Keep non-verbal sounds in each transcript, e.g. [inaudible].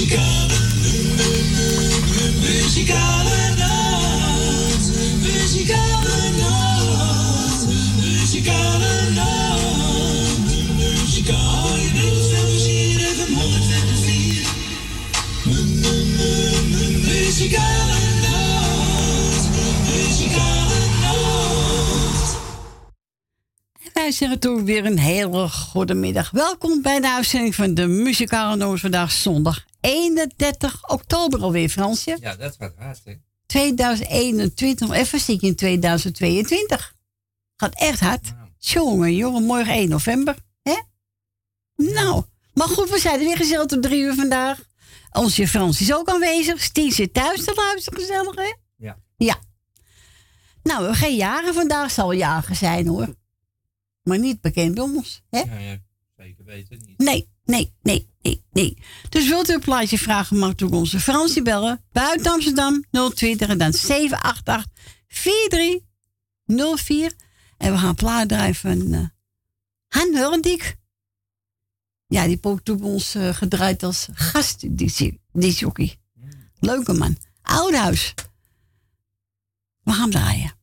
Muzikale, muzikale nacht. Muzikale zeggen toch weer een hele goede middag. Welkom bij de uitzending van de Muzikale vandaag zondag 31 oktober alweer, Fransje. Ja, dat gaat hard, hè? 2021, even zie in 2022. Gaat echt hard. Jongen, jongen, morgen 1 november. hè? Nou, maar goed, we zijn er weer gezellig tot drie uur vandaag. Onze Frans is ook aanwezig. Stien zit thuis te luisteren, gezellig, hè? Ja. Ja. Nou, we geen jaren vandaag, zal jagen zijn, hoor maar niet bekend om ons. Hè? Ja, ja, zeker weten niet. Nee, nee, nee, nee, nee. Dus wilt u een plaatje vragen, mag u onze Fransie bellen. Buiten Amsterdam 020 en dan 788 4304. En we gaan plaat draaien van uh, Han Hurendijk. Ja, die heeft toen ons uh, gedraaid als gast, die, die jockey. Leuke man. Oudhuis. We gaan draaien.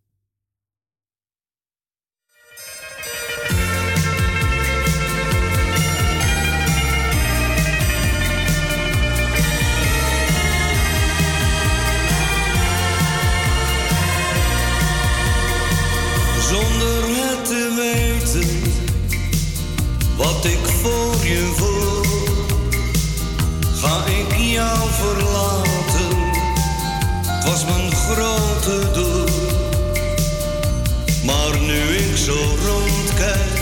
Wat ik voor je voel. Ga ik jou verlaten, het was mijn grote doel. Maar nu ik zo rondkijk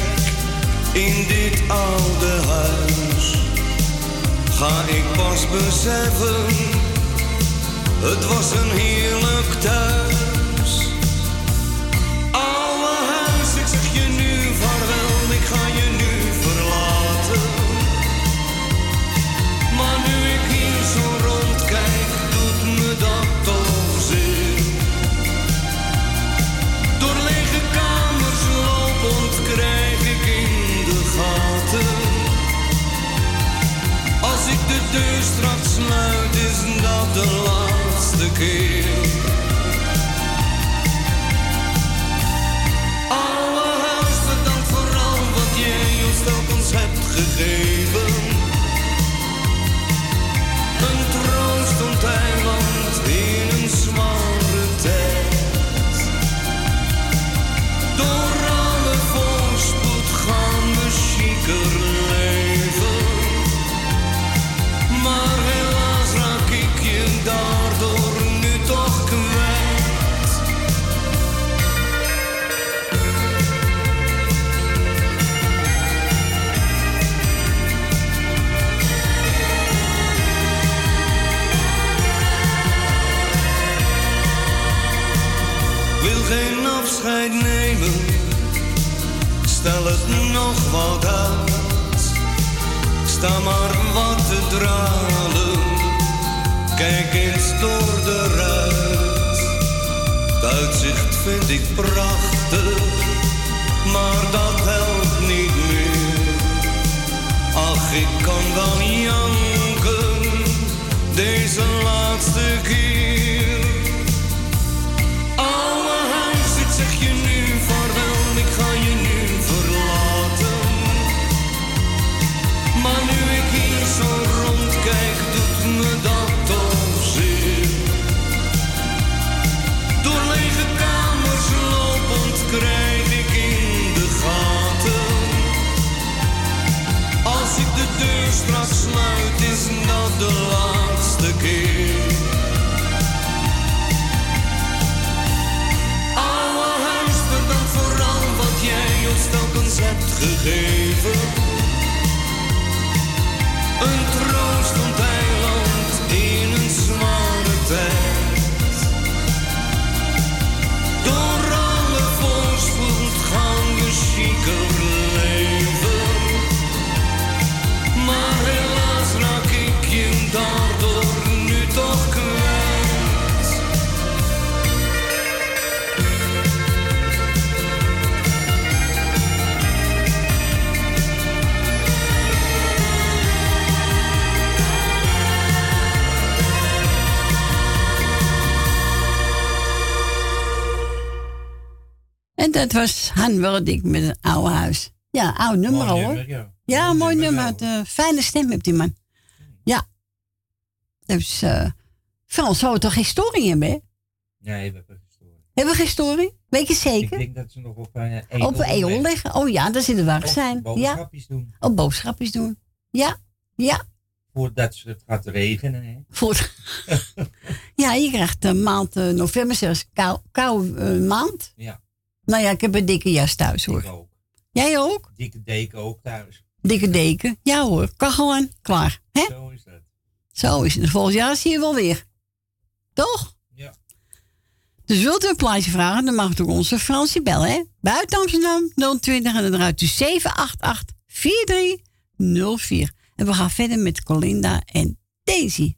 in dit oude huis, ga ik pas beseffen, het was een heerlijk thuis. Sluit, is dat de laatste keer. Allerhuis bedankt voor al wat jij ons telkens hebt gegeven. Stel het nog wat uit. Sta maar wat te dralen, kijk eens door de ruit. Het uitzicht vind ik prachtig, maar dat helpt niet meer. Ach, ik kan wel janken, deze laatste keer. De laatste keer. Alle huis, bedankt voor al wat jij ons telkens hebt gegeven. Een troost En dat was Han Wurdik met een oude huis. Ja, oud nummer Mooi hoor. nummer, ja. Ja, mooi nummer. eh, fijne stem heeft die man. Ja. Dus, eh Frans zou toch geen hebben, hè? Nee, we hebben gestoord. Hebben we geen storing? Weet je Ik zeker? denk dat ze nog op uh, Op een eeuw liggen. Oh ja, daar zit het waar zijn. Ja. boodschapjes doen. Op boodschapjes doen. Ja. Ja. Voordat het gaat regenen. Hè. Voor... [laughs] ja, je krijgt de maand eh, november zelfs kou, kou eh, maand. Ja, Nou ja, ik heb een dikke jas thuis ik hoor. ook. Jij ook? Dikke deken ook thuis. Dikke deken. Ja hoor, kan gewoon. Klaar. Hè? Zo is dat. Zo is het. Volgend jaar zie je wel weer. Toch? Ja. Dus wilt u een plaatje vragen, dan mag u ook onze Fransie bellen, hè? Buiten Amsterdam 020 en dan eruit u 788 4304. En we gaan verder met Colinda en Daisy.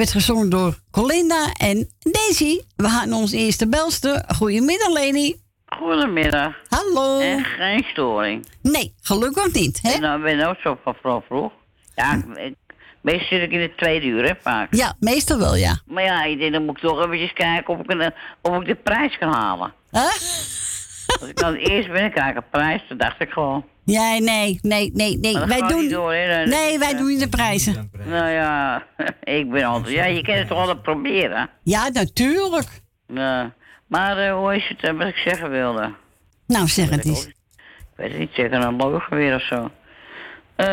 Werd gezongen door Colinda en Daisy. We gaan onze eerste belster. Goedemiddag Leni. Goedemiddag. Hallo. En geen storing. Nee, gelukkig niet, hè? En dan ben ik ook zo van vroeg vroeg. Ja, ik, meestal zit ik in de tweede uur, hè, vaak. Ja, meestal wel, ja. Maar ja, ik denk, dan moet ik toch eventjes kijken of ik, een, of ik de prijs kan halen. Huh? Als ik dan eerst ben, dan krijg ik een prijs. Dat dacht ik gewoon. Ja, nee, nee, nee, nee. Dat Wij doen, niet door, hè, dan- nee, wij doen niet de prijzen. Nou ja, [laughs] ik ben altijd... Ja, je kan het toch altijd proberen. Ja, natuurlijk. Ja. Maar eh, hoe is het, eh, wat ik zeggen wilde? Nou, zeg het Ik eens. weet het niet, zeker een logo weer of zo. Eh,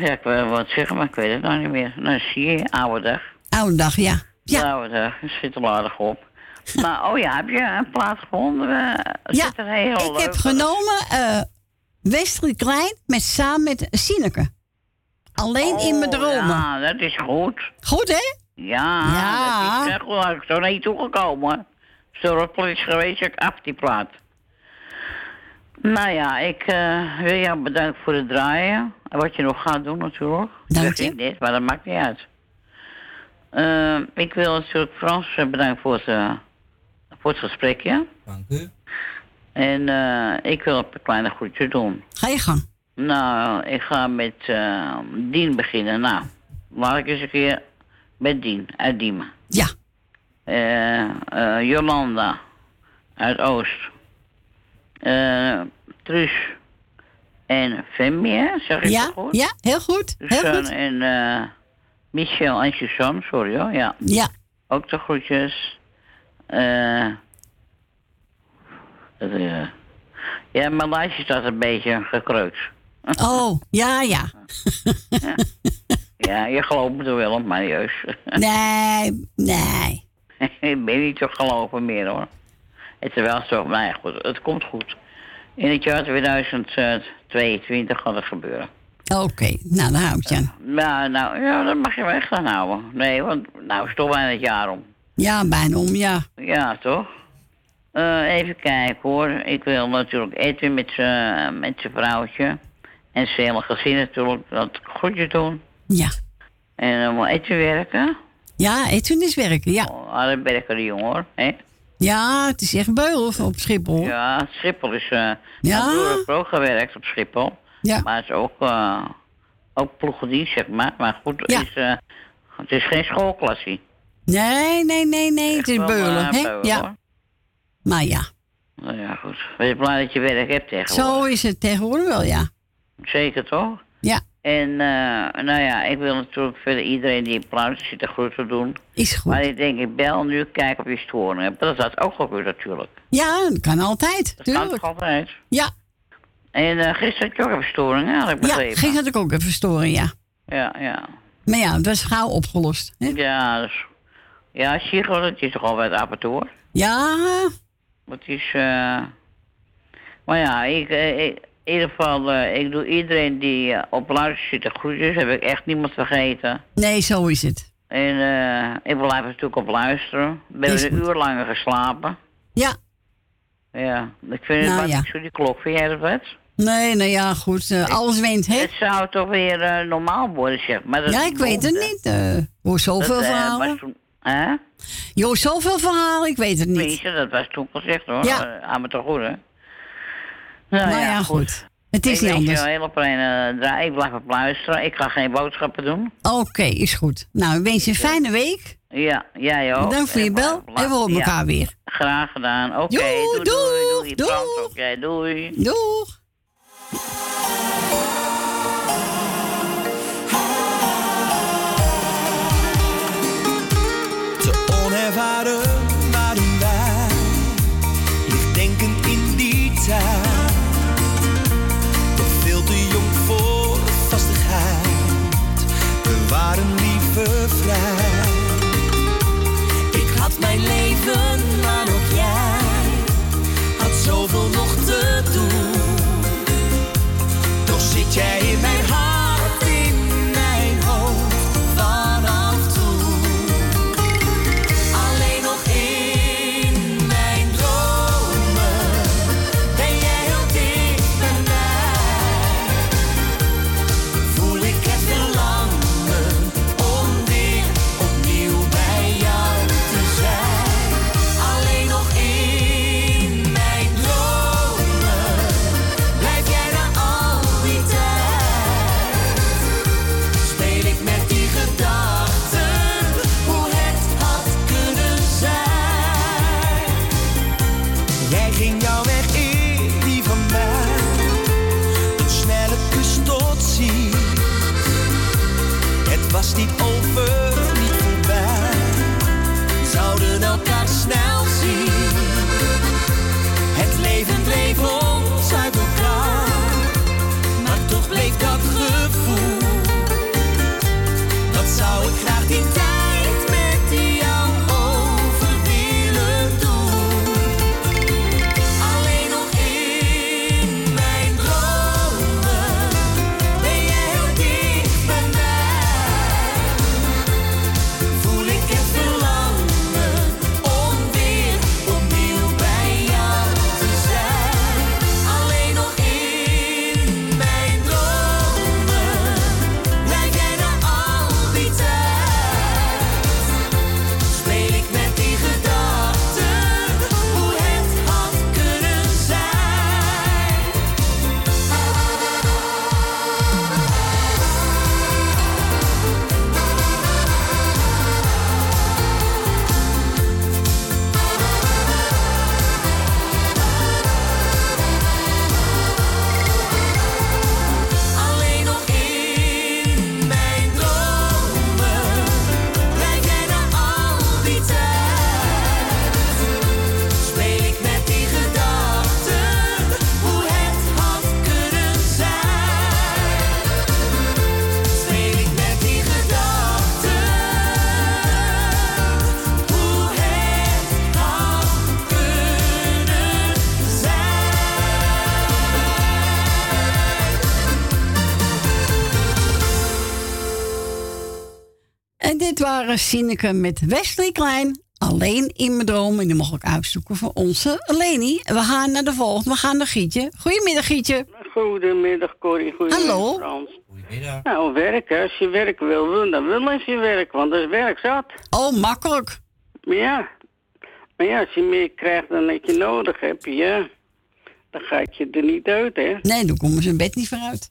ja, ik wil wat zeggen, maar ik weet het nou niet meer. Nou, zie je, oude dag. Oude dag, ja. Ja. Oude dag, het zit er aardig op. maar, oh ja, heb je een plaat gevonden? Eh, ja. zit er heel ik leuk heb genomen eh Westrie Klein met, samen met Sineke. Alleen in mijn Oh, dromen. Ja, dat is goed. Goed, hè? Ja, Ja. dat is echt goed. Ik zo naar je toegekomen. Zo is geweest, ik af die plaat. Nou ja, ik eh, wil jou bedanken voor het draaien. En wat je nog gaat doen natuurlijk. Dank Dat je. ik niet, maar dat maakt niet uit. Eh, ik wil natuurlijk Frans bedanken voor het, eh, voor het gesprekje. Dank u. En eh, ik wil een kleine groetje doen. Ga je gang. Nou, ik ga met eh, Dien beginnen. Nou, laat ik eens een keer met Dien uit Diemen. Ja. Eh, Jolanda uit Oost. Truus en Femi, hè? Zeg ik Ja, goed? ja, heel goed. Heel goed. en eh, Michel en Suzanne, sorry hoor, ja. Ja. Ook de groetjes. Eh eh, ja, mijn lijstje staat een beetje gekreukt. Oh, ja, ja. Ja, je gelooft me toch wel, maar juist. Nee, nee. [laughs] ik ben niet te geloven meer hoor. Het is wel zo, maar ja, goed, het komt goed. In het jaar 2022 gaat het gebeuren. Oké, nou, daar hou ik je aan. Nou, nou, ja, dat mag je wel echt gaan houden. Nee, want nou is toch bijna het jaar om. Ja, bijna om, ja. Ja, toch? Eh, even kijken hoor. Ik wil natuurlijk Edwin met zijn met vrouwtje. En zijn hele gezin natuurlijk dat goedje doen. Ja. En dan moet Edwin werken. Ja, Edwin is werken, ja. Oh, werker die jongen hoor. Hè? Ja, het is echt beul op Schiphol. Ja, Schiphol is... eh Ja? Mijn broer heeft ook gewerkt op Schiphol. Ja. Maar het is ook, eh ook ploegendienst, zeg maar. Maar goed, Ja. het, is, eh, het is geen schoolklassie. Nee, nee, nee, nee, het is beulen, hè? Ja. Maar ja, Nou ja, goed. Wees blij dat je werk hebt tegenwoordig. zo is het tegenwoordig wel, ja. Zeker toch? Ja, En eh, nou ja, ik wil natuurlijk verder iedereen die in plaats zit de groeten doen. is goed. Maar ik denk, ik bel nu, kijk of je storing hebt. Dat is ook gebeurd natuurlijk. Ja, dat kan altijd, Dat kan toch altijd. Ja, En eh gisteren had je ook even storing, hè? Had ik ja, begrepen. ging had ik ook even storen, ja. Ja, ja. Maar ja, dat is gauw opgelost. Hè? Ja, dus, ja, Chico, dat is toch al af en toe. Ja, Het is, eh maar ja, ik, eh, ik- in ieder geval, eh, ik doe iedereen die eh, op luister zit de groetjes. Heb ik echt niemand vergeten. nee, zo is het. En eh ik blijf er natuurlijk op luisteren. Hebben een uur langer geslapen. Ja, Ja, ik vind het Nou, wat ja. zo die klok. Vind jij dat wat? nee, nou ja, goed. eh, alles wint, hè? Het zou toch weer eh, normaal worden, zeg maar. Dat Ja, ik weet het niet. eh Dat, zoveel eh, verhalen. Hè? Je hoort zoveel verhalen, ik weet het niet. Tenminste, dat was toen gezegd hoor. Ja. Ja. aan me toch goed, hè? Nou Nou ja, goed. Het is ik niet je anders. een hele fijne draai. Ik blijf op luisteren. Ik ga geen boodschappen doen. Oké, is goed. Nou, ik wens je een fijne week. Ja, jij ook. Bedankt voor je bel. En we horen ja, elkaar weer. Graag gedaan. Oké, Doei, doei, doei, doei. doei, doei. Onervaren waren Sineke met Wesley Klein. Alleen in mijn droom. En die mocht ik uitzoeken voor onze Leni. En we gaan naar de volgende. We gaan naar Gietje. Goedemiddag, Gietje. Goedemiddag, Corrie. Goedemiddag, Hallo. Frans. Goedemiddag. Nou, werken. Als je werk wil doen, dan wil eens je werk, want dat is werk zat. Oh, makkelijk. Maar ja, maar ja, als je meer krijgt dan dat je nodig hebt, ja, dan gaat je er niet uit, hè. Nee, dan komen ze in bed niet vooruit.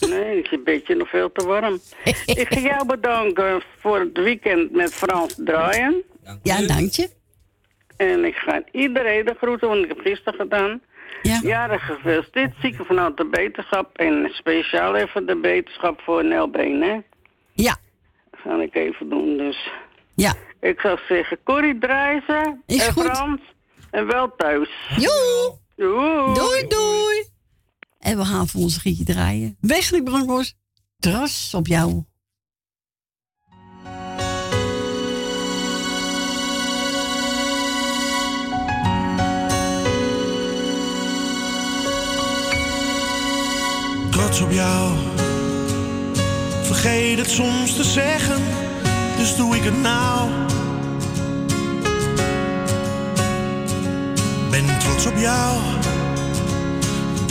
Nee, dan is je bedje nog veel te warm. [laughs] Ik ga jou bedanken voor het weekend met Frans draaien. Dank Ja, dank je. En ik ga iedereen de groeten, want ik heb gisteren gedaan. Ja. Jarig gefeliciteerd, zieken vanuit de beterschap. En speciaal even de beterschap voor Nelbeen, hè. Ja. Ga ik even doen, dus... Ja. Ik zou zeggen, Corrie Drijzen Is en goed. Frans en wel thuis. Joe. Doei. Doei, doei. En we gaan voor onze Gietje draaien. Wesley Bronkhorst, tras op jou. trots op jou. Vergeet het soms te zeggen, dus doe ik het nou. Ben trots op jou.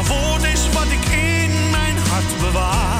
Jouw woord is wat ik in mijn hart bewaar.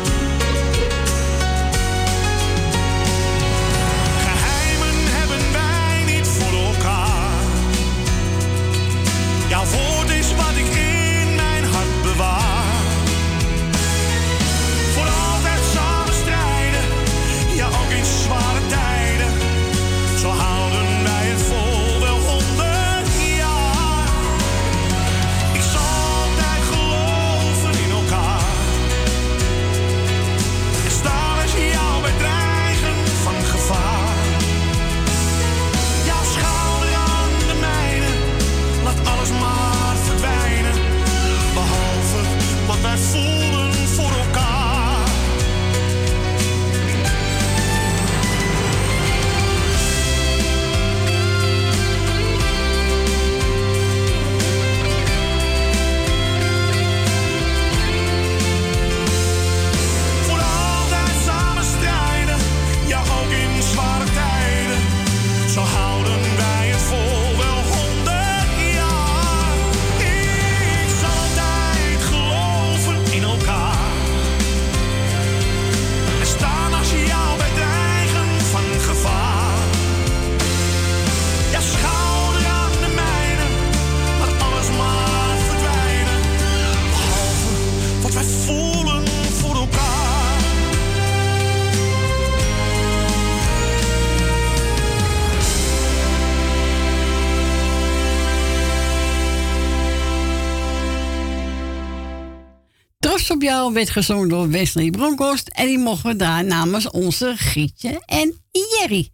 Trots op jou werd gezongen door Wesley Bronkhorst. En die mochten we daar namens onze Gietje en Jerry.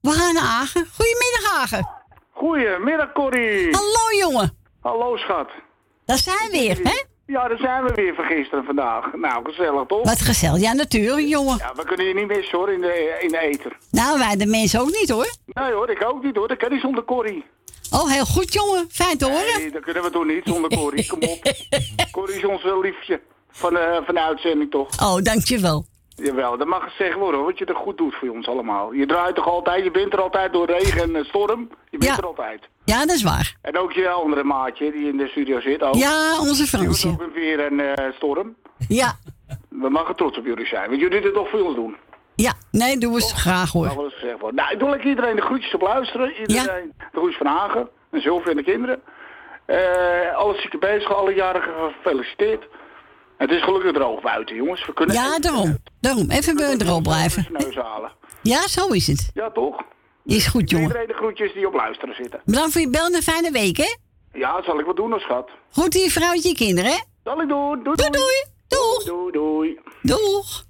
We gaan naar Agen. Goedemiddag, Agen. Goedemiddag, Corrie. Hallo, jongen. Hallo, schat. Daar zijn we weer, hè? Ja, daar zijn we weer van gisteren vandaag. Nou, gezellig toch? Wat gezellig. Ja, natuurlijk, jongen. Ja, we kunnen je niet missen hoor, in de, in de ether. Nou, wij de mensen ook niet, hoor. Nee hoor, ik ook niet hoor. Dat kan niet zonder Corrie. Oh, heel goed, jongen. Fijn te horen. Nee, dat kunnen we toch niet zonder Corrie. Kom op. [laughs] Corrie is ons wel liefje van, eh, van de uitzending toch? Oh, dankjewel. Jawel, dat mag gezegd worden hoor, wat je er goed doet voor ons allemaal. Je draait toch altijd, je bent er altijd door regen en storm. Je bent Ja. er altijd. Ja, dat is waar. En ook je andere maatje die in de studio zit. Ook. Ja, onze Fransje. ook weer en eh, storm. Ja, We mogen trots op jullie zijn, want jullie dit toch voor ons doen. ja. Nee, doen we het graag, hoor. Dat eens gezegd worden. Nou, ik doe lekker iedereen de groetjes op luisteren. Iedereen de groetjes van Hagen. En Sylvia en de kinderen. Eh alle zieke bezig, alle jarigen gefeliciteerd. Het is gelukkig droog buiten, jongens. We kunnen Ja, daarom. Daarom. Even bij droog blijven. de neus halen. Ja, zo is het. Ja, toch? Is goed, jongen. Iedereen de groetjes die op luisteren zitten. Bedankt voor je bel en een fijne week, hè? Ja, dat zal ik wel doen, hoor, schat. Goed die vrouwtje je kinderen, hè? Zal ik doen. Doei, Doei, doei. Doeg. Doei, doei. Doeg.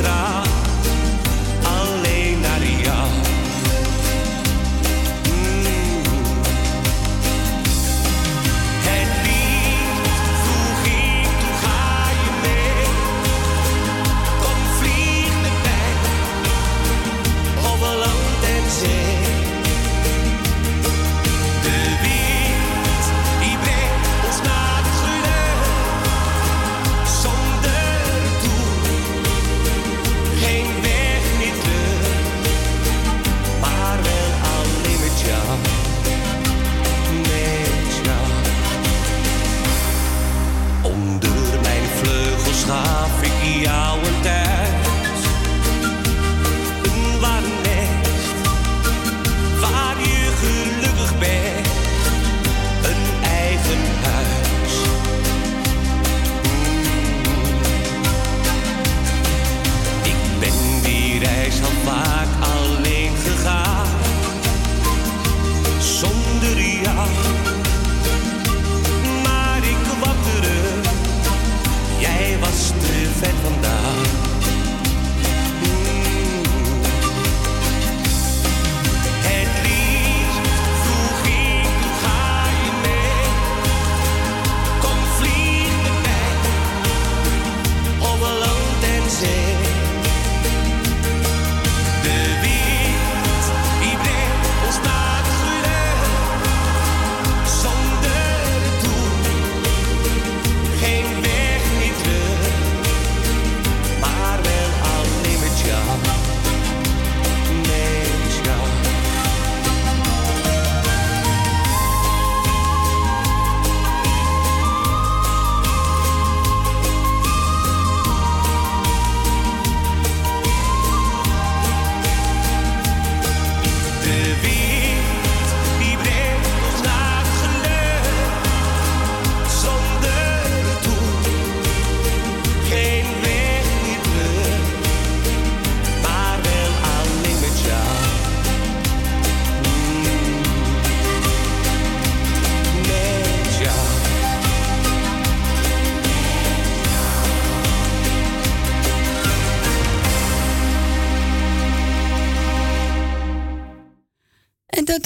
entrar.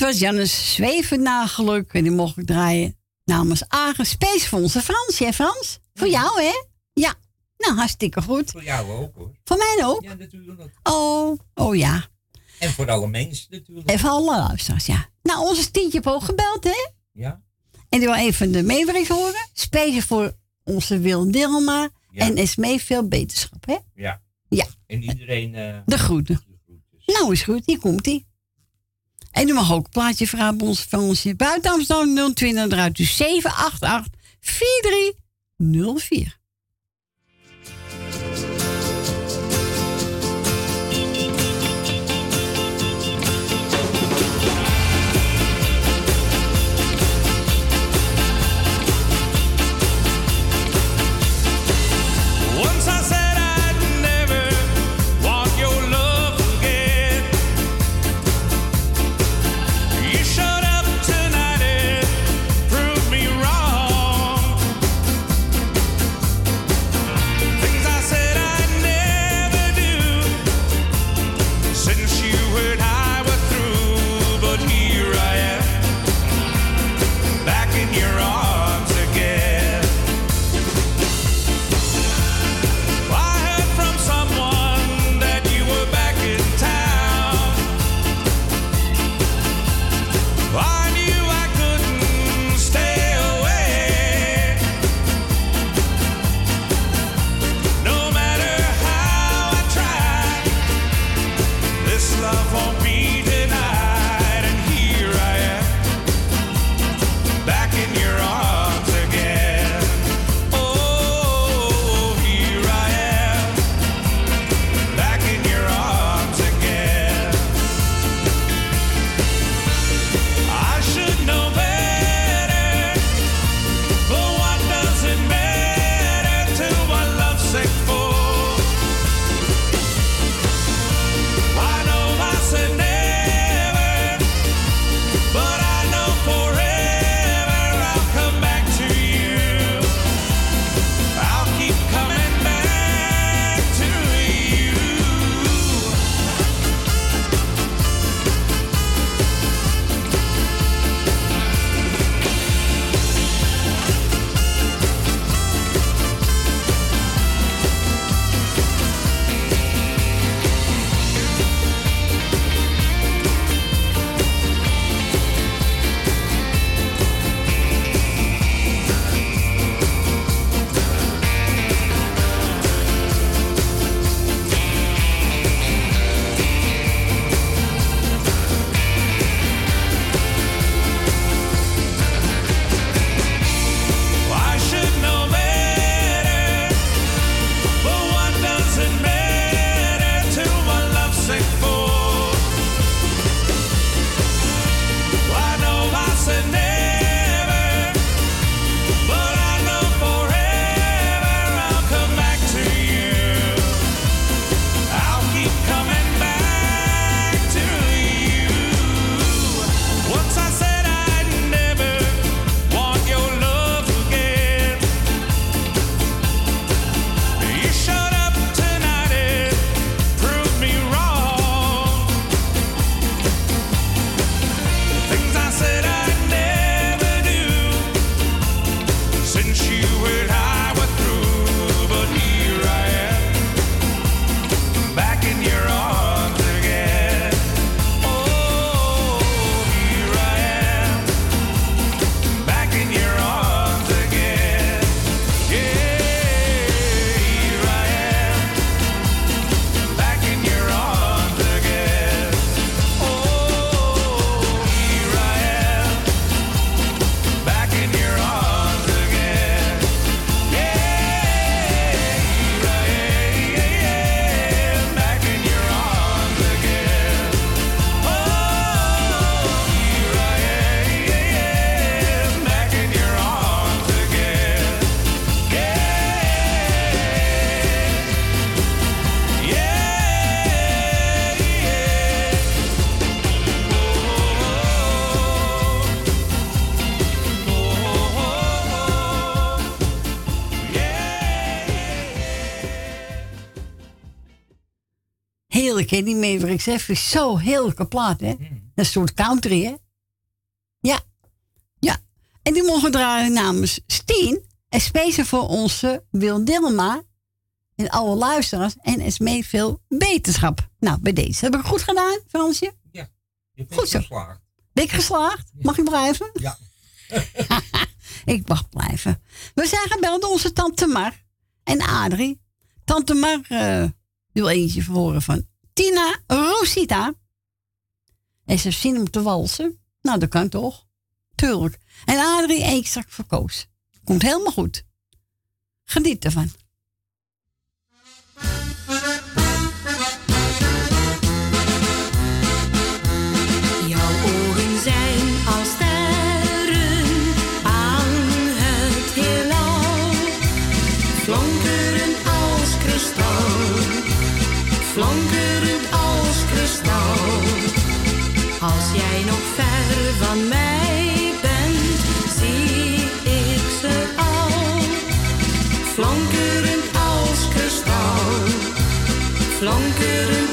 was Jannes Zwevennageluk en die mocht ik draaien namens Agen Space voor onze Frans. Hè Frans? Voor jou hè? Ja. Nou, hartstikke goed. Voor jou ook hoor. Voor mij ook? Ja, natuurlijk. Oh, oh ja. En voor alle mensen natuurlijk. En voor alle luisteraars, ja. Nou, onze Tientje poog gebeld hè? Ja. En die wil even de meewerking horen. Space voor onze Wil Dilma. En is mee veel beterschap hè? Ja. Ja. En iedereen... Eh, de groeten. Nou is goed, hier komt hij. En u mag ook plaatje vragen bij ons van ons buiten Amsterdam 020 en eruit. Dus 788 4304. heerlijk, hè, ik zeg is zo heel plaat, hè. Mm. Een soort country, hè. Ja, ja. En die mogen draaien namens Steen En speciaal voor onze Wil Dilma en alle luisteraars en is mee veel beterschap. Nou, bij deze. Heb ik het goed gedaan, Fransje? Ja. Goed zo. geslaagd. Ben ik geslaagd? Mag ik blijven? Ja. [laughs] ik mag blijven. We zijn gebeld door onze tante Mar en Adrie. Tante Mar eh, wil eentje horen van Tina Rosita. En ze zin om te walsen. Nou, dat kan toch? Tuurlijk. En Adrie één strak verkoos. Komt helemaal goed. Geniet ervan. Als jij nog ver van mij bent, zie ik ze al, flonkerend als kristal, flonkerend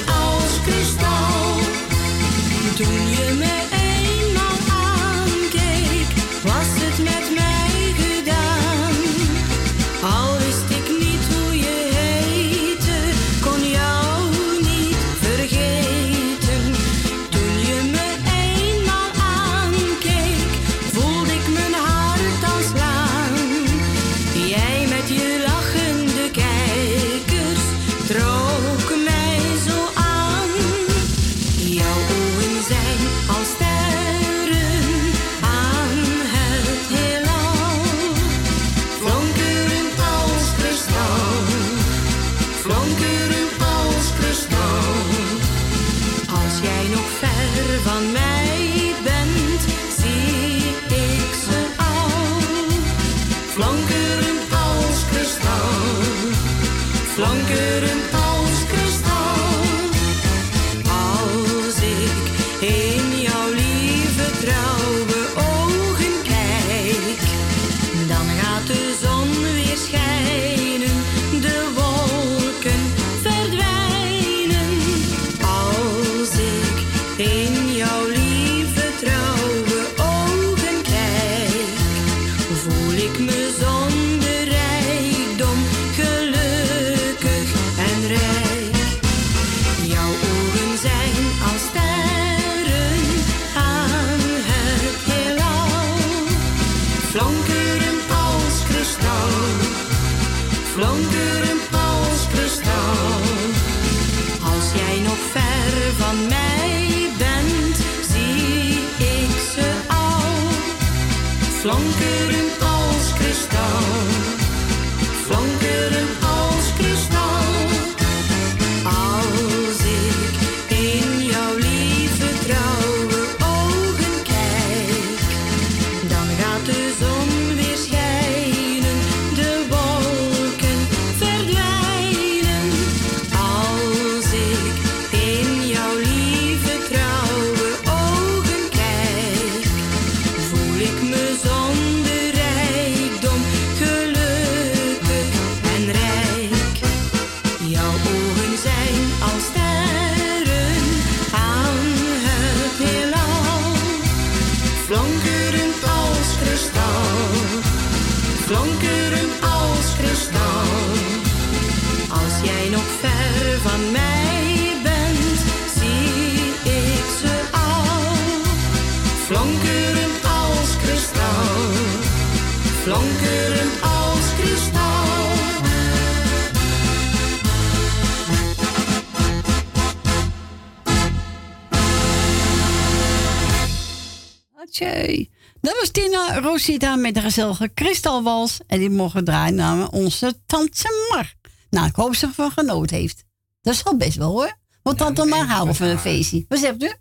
Rosita met de gezellige kristalwals. En die mogen draaien naar onze tante Mar. Nou, ik hoop ze ervan genoten heeft. Dat is wel best wel hoor. Want Nou, tante Mar eentje houden van een feestje. Wat zegt u?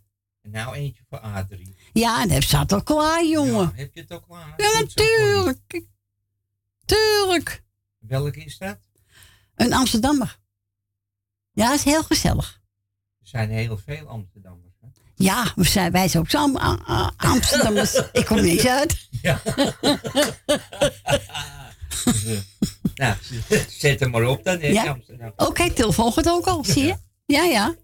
En nou eentje voor Adrie. Ja, dat staat al klaar, jongen. Ja, heb je het ook klaar? Ja, natuurlijk. Tuurlijk. Welke is dat? Een Amsterdammer. Ja, is heel gezellig. Er zijn heel veel Amsterdammers. Ja, we zijn, wij zijn ook zo Amsterdammers. [laughs] Ik kom niks uit. Ja. [laughs] nou, zet hem maar op dan. hè, Ja. Amsterdam. Oké, telefoon gaat ook al, zie je? Ja, ja.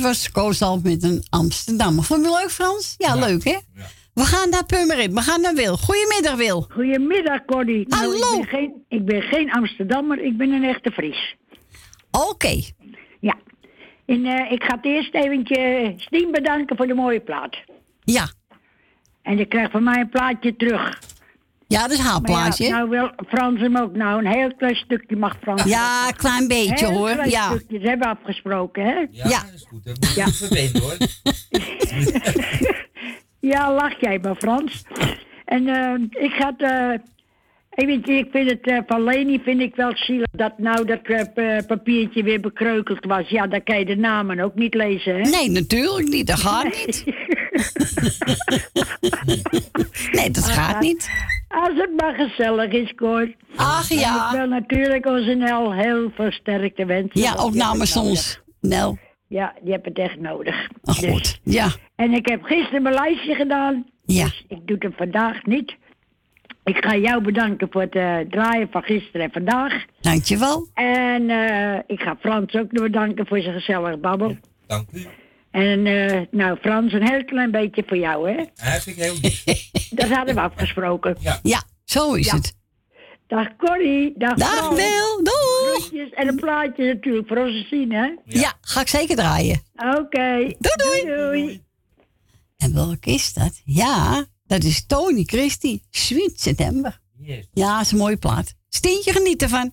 Dit was Koosdal met een Amsterdammer. Vond je het leuk, Frans? Ja, leuk, hè? We gaan naar Purmerend. We gaan naar Wil. Goedemiddag, Wil. Goedemiddag, Cordy. Nou, Hallo. ik, ben geen, ik ben geen Amsterdammer, ik ben een echte Fries. Oké. Ja. En eh, ik ga het eerst eventjes Stien bedanken voor de mooie plaat. Ja. En je krijgt van mij een plaatje terug. Ja, dat is haar Maar ja, nou wil Frans hem ook. Nou, een heel klein stukje mag Frans. Ja, een klein beetje, Heel hoor. klein Ja. stukje. Ze hebben afgesproken, hè? Ja, Ja. dat is goed. Dat moet je Ja. hoor. [laughs] Ja, lach jij maar, Frans. En eh, ik ga het... eh, eventjes, ik vind het eh, van Leni vind ik wel zielig dat nou dat eh, pa- papiertje weer bekreukeld was. Ja, dan kan je de namen ook niet lezen, hè? Nee, natuurlijk niet. Dat gaat niet. Nee, dat gaat [laughs] niet. Als het maar gezellig is, Cor. Ach En ik ja. wil natuurlijk onze Nel heel veel sterkte wensen. Ja, ook namens ons. Nel. Ja, die heb het echt nodig. Oh, Dus- goed. Ja. En ik heb gisteren mijn lijstje gedaan. Ja. Dus ik doe het vandaag niet. Ik ga jou bedanken voor het eh, draaien van gisteren en vandaag. Dankjewel. En eh, ik ga Frans ook nog bedanken voor zijn gezellig babbel. Dank u. En eh, nou, Frans, een heel klein beetje voor jou, hè? Hij vind ik heel lief. [laughs] Dat hadden we afgesproken. Ja, zo is Ja. het. Dag Corrie, dag Dag. Wil. Doeg. Groetjes en een plaatje natuurlijk voor ons te zien, hè? Ja, ga ik zeker draaien. Oké. Doei, doei. doei. En welke is dat? Ja, dat is Tony Christie. Sweet September. Yes. Ja, is een mooie plaat. Steentje geniet ervan.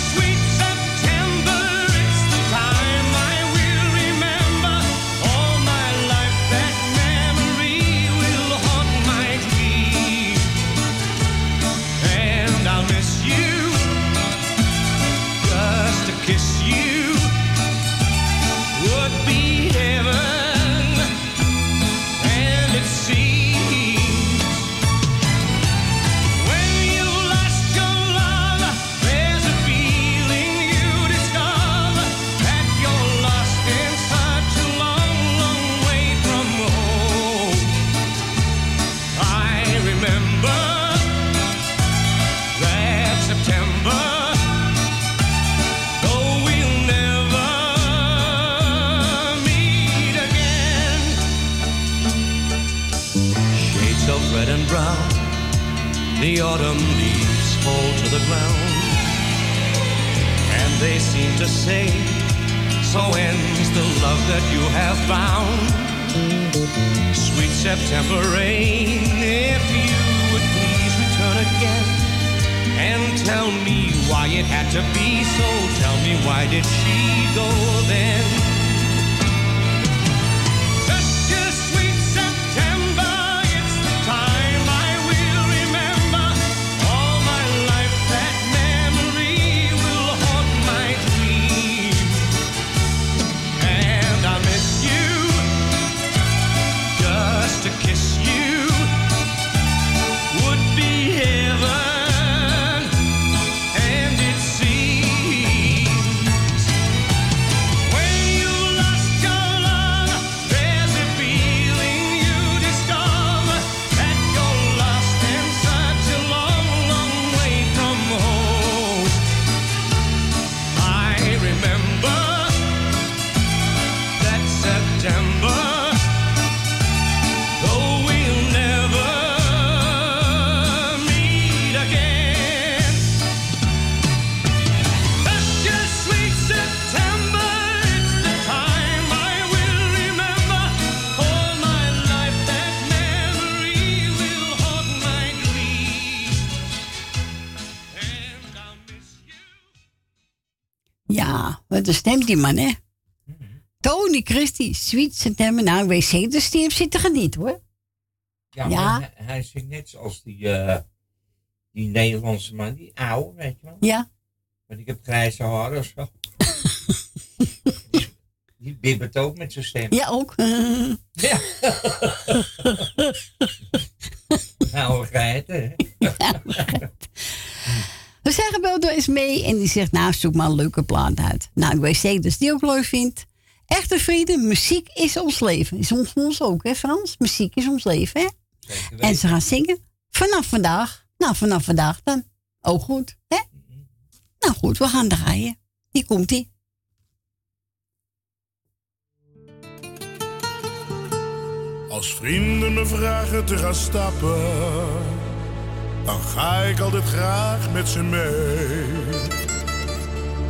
red and brown. The autumn leaves fall to the ground, and they seem to say, So ends the love that you have found. Sweet September rain, if you would please return again and tell me why it had to be so. Tell me why did she go then? Ja, stem die man, hè? Tony Christie, Sweet September. Nou, wc, dus die heeft zitten genieten hoor. Ja, Ja. maar Hij, hij zingt net zoals die, eh, die Nederlandse man, die oude, weet je wel. Ja. Maar ik heb grijze haar of zo. die, [laughs] die bibbert ook met zijn stem. Ja, ook. [laughs] Ja. [laughs] nou, geiten, hè? We zijn gebeld door mee en die zegt, nou, zoek maar een leuke plaat uit. Nou, ik weet zeker dat ze die ook leuk vindt. Echte vrienden, muziek is ons leven. Is ons, ons ook, hè Frans? Muziek is ons leven, hè? En ze gaan zingen vanaf vandaag. Nou, vanaf vandaag dan. Ook goed, hè? Nou goed, we gaan draaien. Hier komt-ie. Als vrienden me vragen te gaan stappen, dan ga ik altijd graag met ze mee.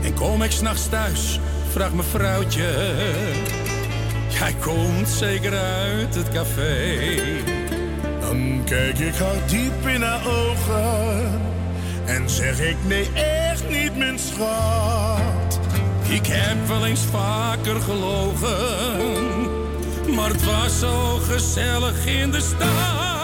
En kom ik s'nachts thuis, vraagt mijn vrouwtje. Jij komt zeker uit het café. Dan kijk ik haar diep in haar ogen en zeg ik nee, echt niet, mijn schat. Ik heb wel eens vaker gelogen, maar het was zo gezellig in de stad.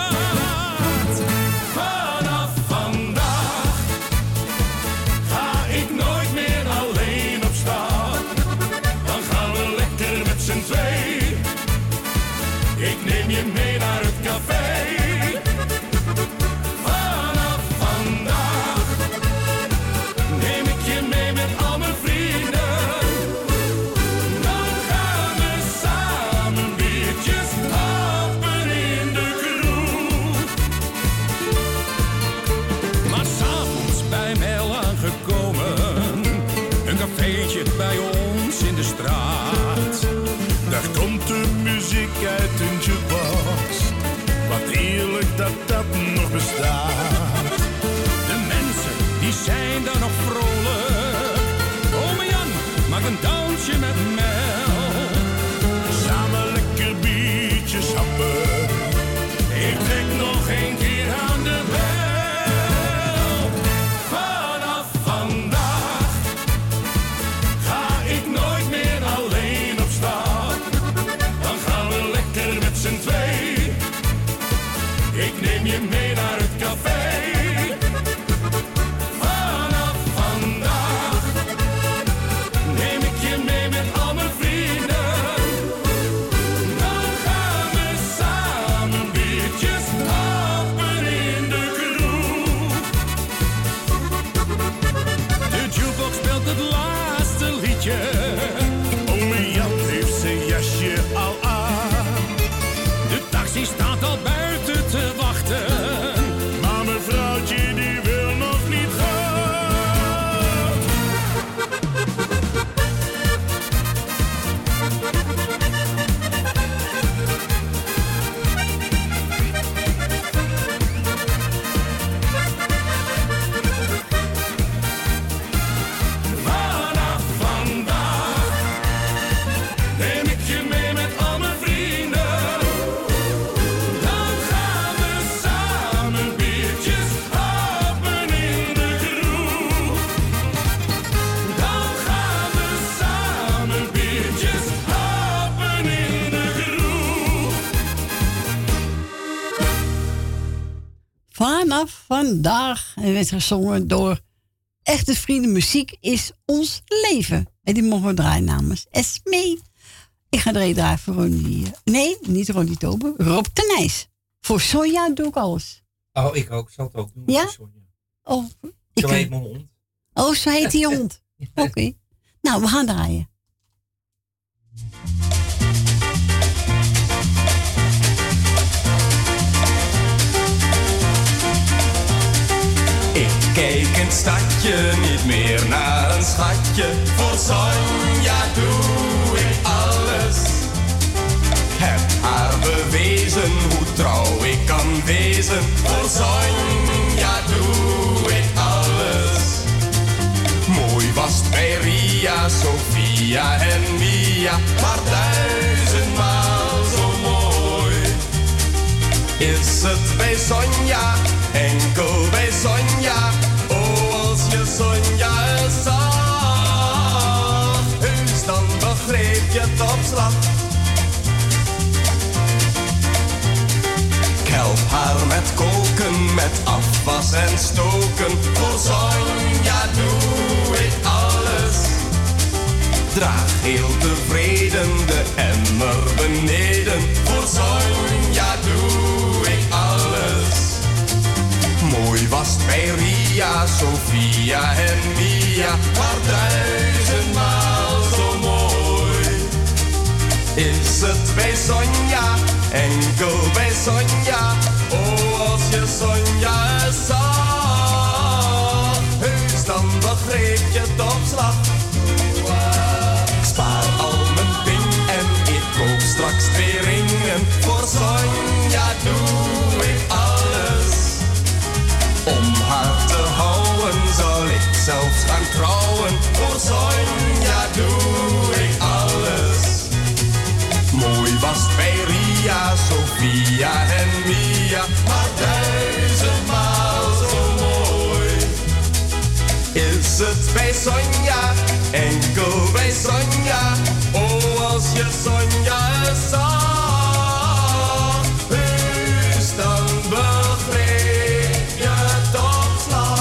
Vanaf vandaag en werd gezongen door Echte Vrienden. Muziek is ons leven. En die mogen we draaien namens Esmee. Ik ga er een draaien voor Ronnie. eh, Nee, niet Ronnie Tober. Rob Tenijs. Voor Sonja doe ik alles. Oh, ik ook. Ik zal het ook doen. Ja? Oh, ik, Zo heet mijn hond. oh zo heet die [laughs] hond. Oké. Nou, we gaan draaien. Keek in het stadje niet meer naar een schatje. Voor Sonja doe ik alles. Heb haar bewezen hoe trouw ik kan wezen. Voor Sonja doe ik alles. Mooi was het bij Ria, Sofia en Mia. Maar duizendmaal zo mooi. Is het bij Sonja, enkel bij Sonja. Sonja zag, heus dan begreep je het op slag. Ik help haar met koken, met afwas en stoken. Voor Sonja doe ik alles. Draag heel tevreden de emmer beneden. Voor Sonja doe ik alles. Mooi was bij Ria, Sofia en Mia, maar duizendmaal zo mooi. Is het bij Sonja, enkel bij Sonja, oh Sonja, enkel bij Sonja, oh als je Sonja zag, heus dan begreep je op slag.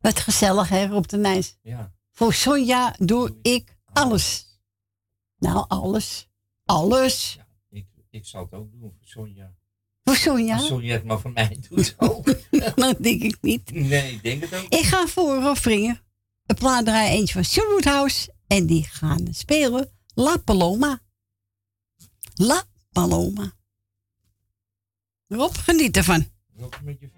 Wat gezellig, hè, Rob de Nijs. Ja. Voor Sonja doe ik alles. Nou, alles. Alles. Ik, ik zal het ook doen voor Sonja. Voor Sonja? Als Sonja het maar voor mij [laughs] doet ook. Dat [laughs] denk ik niet. Nee, ik denk het ook. Ik ga voor Roffringen. Een plaat draaien eentje van Sherwood House. En die gaan spelen La Paloma. La Paloma. Rob, geniet ervan. Rob, met je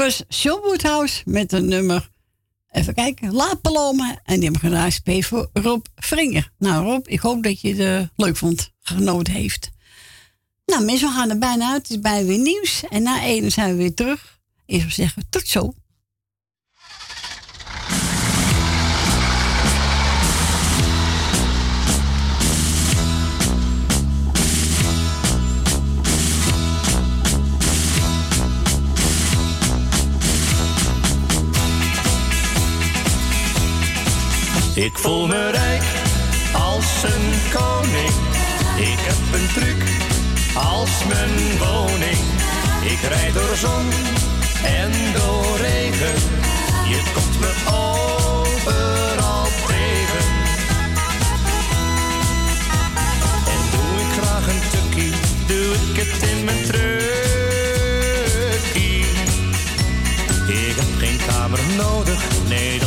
was John met een nummer. Even kijken, La Paloma. En die hebben gedaan SP voor Rob Vringer. Nou Rob, ik hoop dat je het eh, leuk vond, genoten heeft. Nou mensen, we gaan er bijna uit. Het is bijna weer nieuws. En na één zijn we weer terug. Eerst zeggen, tot zo. Ik voel me rijk als een koning. Ik heb een truc als mijn woning. Ik rijd door zon en door regen. Je komt me overal tegen. En doe ik graag een tukkie, doe ik het in mijn trukkie. Ik heb geen kamer nodig, nee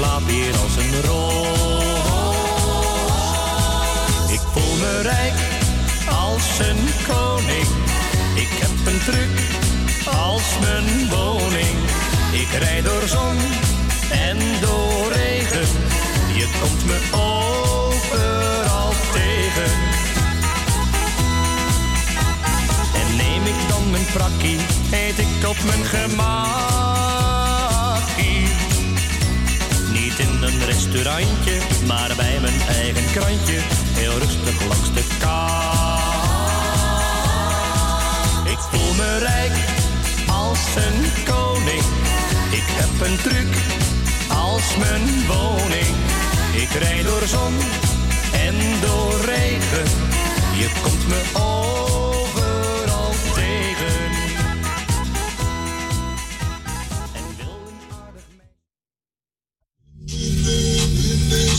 slaap hier als een roos. Ik voel me rijk als een koning. Ik heb een truc als mijn woning. Ik rijd door zon en door regen. Je komt me overal tegen. En neem ik dan mijn prakkie, eet ik op mijn gemakkie. Restaurantje, maar bij mijn eigen krantje. Heel rustig langs de kant. Ik voel me rijk als een koning. Ik heb een truc als mijn woning. Ik rijd door zon en door regen. Je komt me overal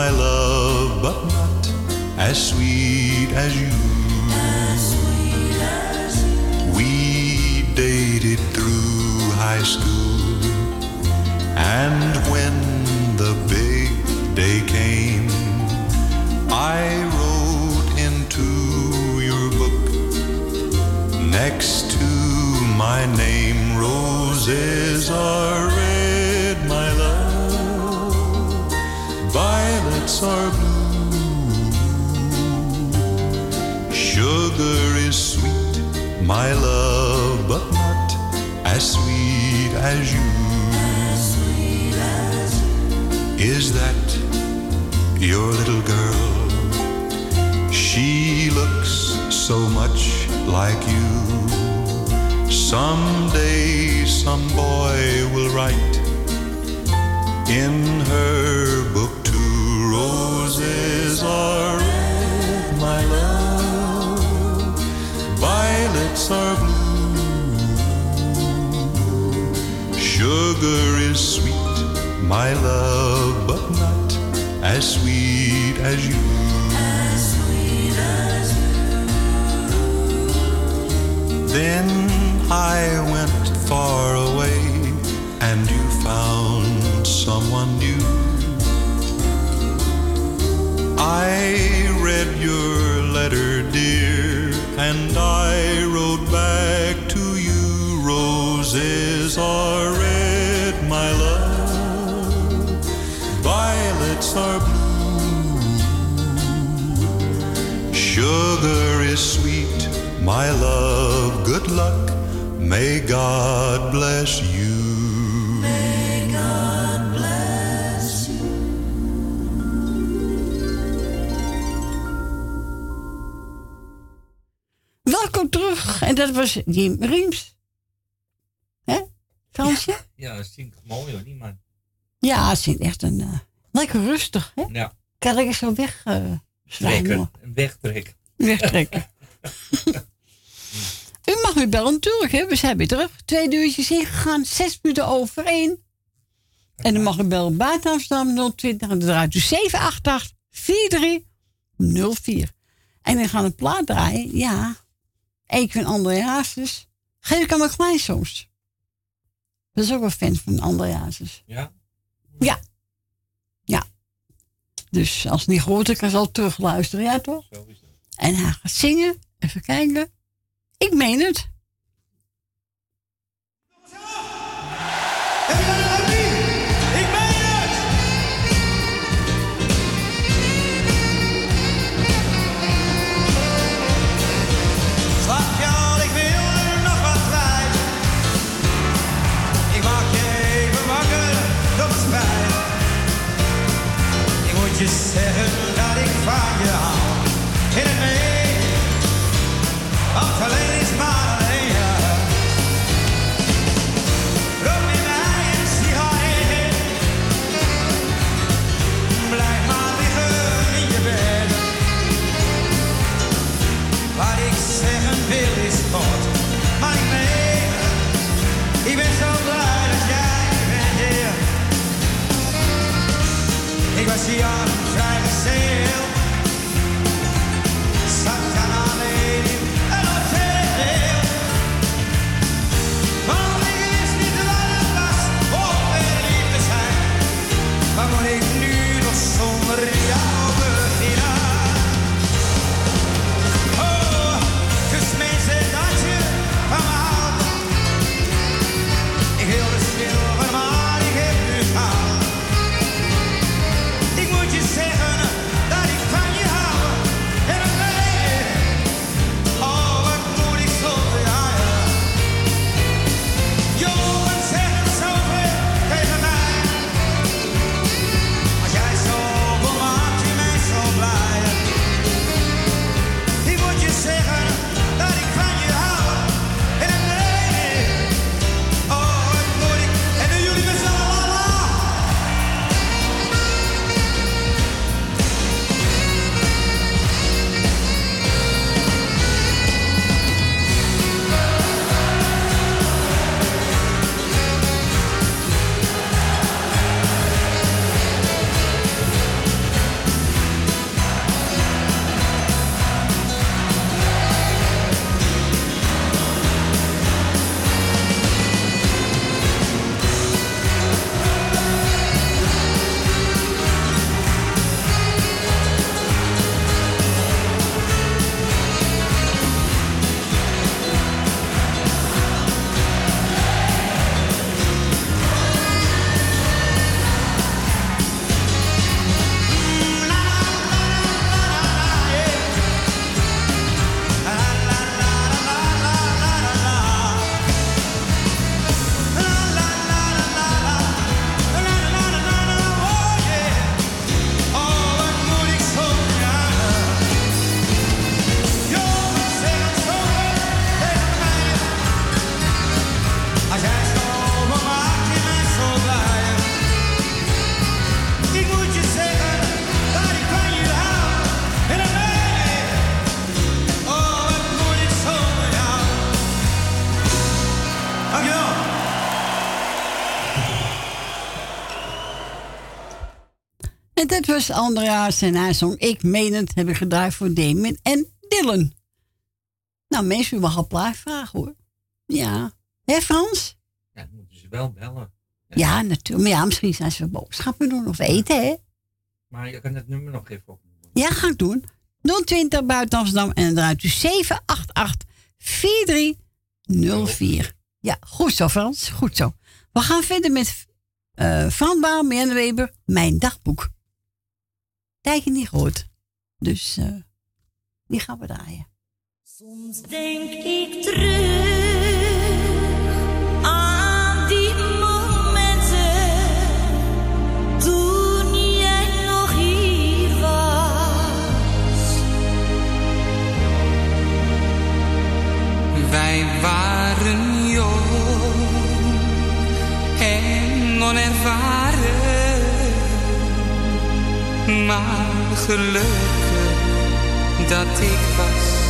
my love, but not as sweet as you. We dated through high school, and when the big day came, I wrote into your book next to my name. Roses are my love, but not as sweet as you. Is that your little girl? She looks so much like you. Someday some boy will write in her book two roses are are blue. Sugar is sweet, my love, but not as sweet as you. Then I went far away and you found someone new. I read your letter, dear, and I my love, good luck. May God bless you. May God bless you. Welkom terug. En dat was Jim Riems. Hè, Fransje? Ja, dat zingt mooi hoor, die man. Ja, het is echt een... eh, lekker rustig, hè? Ja. Kan lekker zo weg... eh zwijmen, Trekken, hoor. een wegtrek. Wegtrekken. [laughs] Weer bellen natuurlijk, hè? We zijn weer terug. Twee uurtjes ingegaan, zes minuten over één. En dan mag u bellen buiten Amsterdam 020 en dan draait u 788 4304. En dan gaan we een plaat draaien, ja. Ik vind André Hazes. Geef ik aan mijn kleinzoons. Dat is ook wel fan van André Hazes. Ja? Ja. Ja. Dus als het niet gehoord is, kan ze al terugluisteren, ja toch? En hij gaat zingen. Even kijken. Ik meen het. Ik meen Ik En dat was Andreas en zong Ik meen het, heb ik gedraaid voor Damien en Dylan. Nou, mensen, u mag al plaat vragen hoor. Ja. Hé Frans? Ja, dan moeten ze wel bellen. Ja, natuurlijk. Maar ja, misschien zijn ze boodschappen doen of eten, hè? Maar je kan het nummer nog even op. Ja, ga ik doen. 020 buiten Amsterdam en dan draait u 788 4304. Ja, goed zo Frans, goed zo. We gaan verder met eh Van Baal, Marianne Weber, Mijn Dagboek. Tijdje niet gehoord. Dus eh, die gaan we draaien. Soms denk ik terug aan die momenten toen jij nog hier was. Wij waren jong en onervaren, maar gelukkig dat ik was.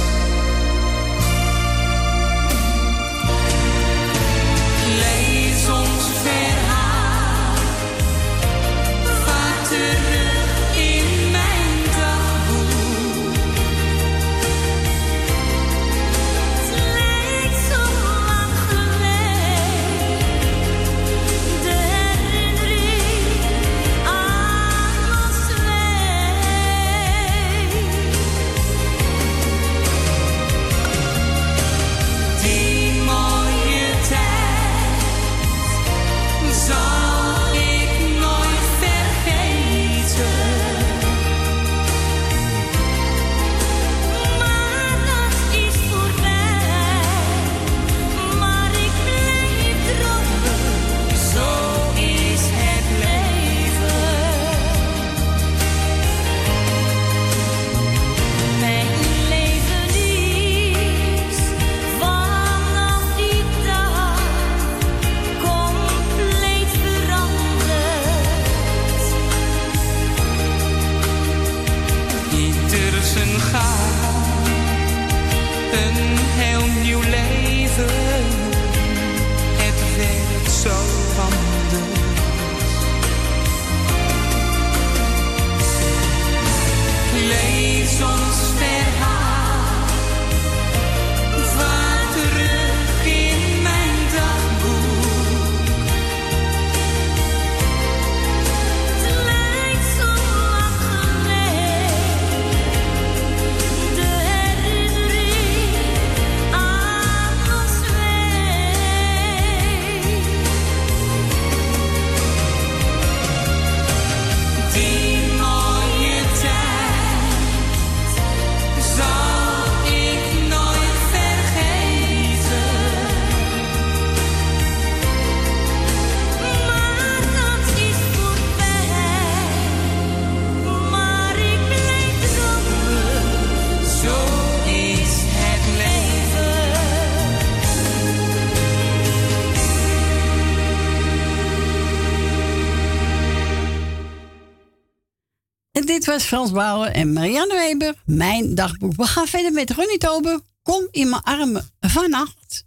Frans Bauer en Marianne Weber, mijn dagboek. We gaan verder met Ronnie Tober. Kom in mijn armen vannacht.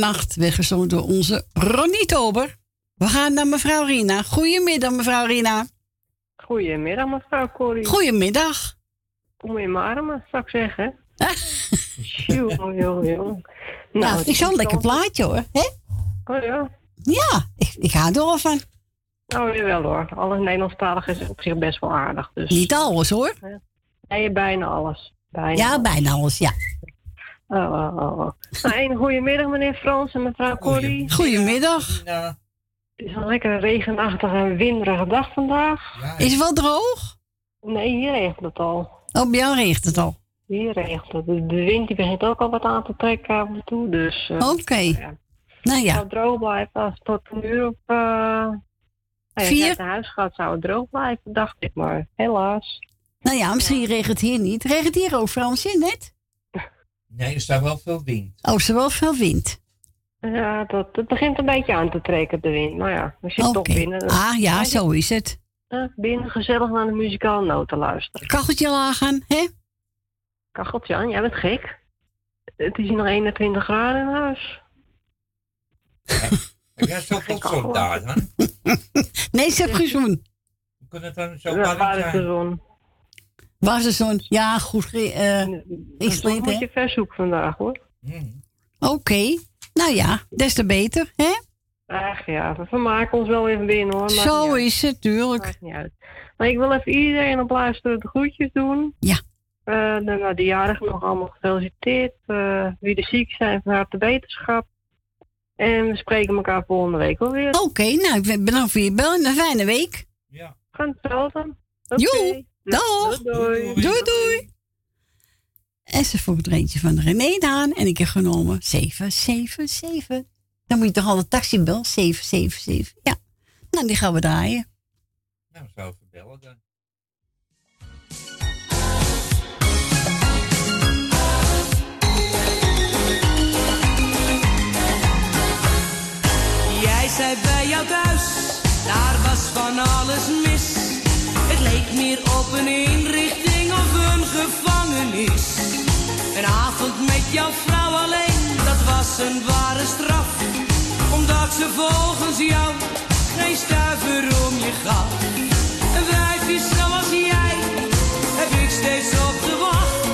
Vannacht, weggezongen door onze Ronnie Tober. We gaan naar mevrouw Rina. Goedemiddag, mevrouw Rina. Goedemiddag, mevrouw Corrie. Goedemiddag. Kom in mijn armen, zou ik zeggen. [laughs] Jongen, jongen, jongen. Nou, het ik een lekker plaatje hoor. Hè? Oh ja. Ja, ik, ik ga er wel van. Oh jawel hoor. Alles Nederlandstalig is op zich best wel aardig. Dus. Niet alles hoor. Nee, bijna alles. Bijna Ja, bijna alles, ja. Oh, oh, oh. Nou, een goedemiddag meneer Frans en mevrouw Corrie. Goedemiddag. Het is een lekker regenachtige en winderige dag vandaag. Is het wel droog? Nee, hier regent het al. Oh, bij jou regent het al. Hier regent het. De, wind die begint ook al wat aan te trekken af en toe. Dus, eh, Oké. ja. Nou Het ja. zou droog blijven als het tot een uur eh nou ja, als je Vier? naar huis gaat, zou het droog blijven, dacht ik. Maar helaas. Nou ja, misschien regent het hier niet. Regent hier ook, Fransje, net? Nee, er staat wel veel wind. Oh, is er wel veel wind. Ja, dat, het begint een beetje aan te trekken, de wind. Maar ja, we zitten toch binnen. dus- Ah ja, zo is het. Binnen gezellig naar de muzikale noten luisteren. Kacheltje lagen, hè? Kacheltje aan, jij bent gek. Het is hier nog 21 graden in huis. Heb jij zoveel zon daar dan? [laughs] Nee, ze heeft kan het dan zo Ja, warm waar is de zijn? zon? Is de zon? Ja, goed. eh is zon het, moet hè? je verzoeken vandaag, hoor. Oké. Nou ja, des te beter, hè? Ach ja, we vermaken ons wel even binnen, hoor. Maakt Zo is het, tuurlijk. Maakt niet uit. Maar ik wil even iedereen op luisteren de groetjes doen. Ja. Eh, de, nou, de jarigen nog allemaal gefeliciteerd. Eh, wie er ziek zijn, van harte beterschap. En we spreken elkaar volgende week alweer. Oké, nou, ik ben bedankt voor je bel en een fijne week. Gaan hetzelfde. Oké. Joe, dag. Doei, Doei, doei. En ze vroeg er eentje van René Daan en ik heb genomen 777. Dan moet je toch al de taxi bel 777. Ja. Nou, die gaan we draaien. Nou, zou even bellen dan. Jij zei bij jou thuis, daar was van alles mis. Leek meer op een inrichting of een gevangenis. Een avond met jouw vrouw alleen, dat was een ware straf. Omdat ze volgens jou geen stuiver om je gaf. Een wijfje zoals jij, heb ik steeds op gewacht.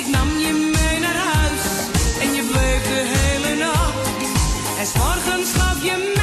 Ik nam je mee naar huis en je bleef de hele nacht. En morgens gaf je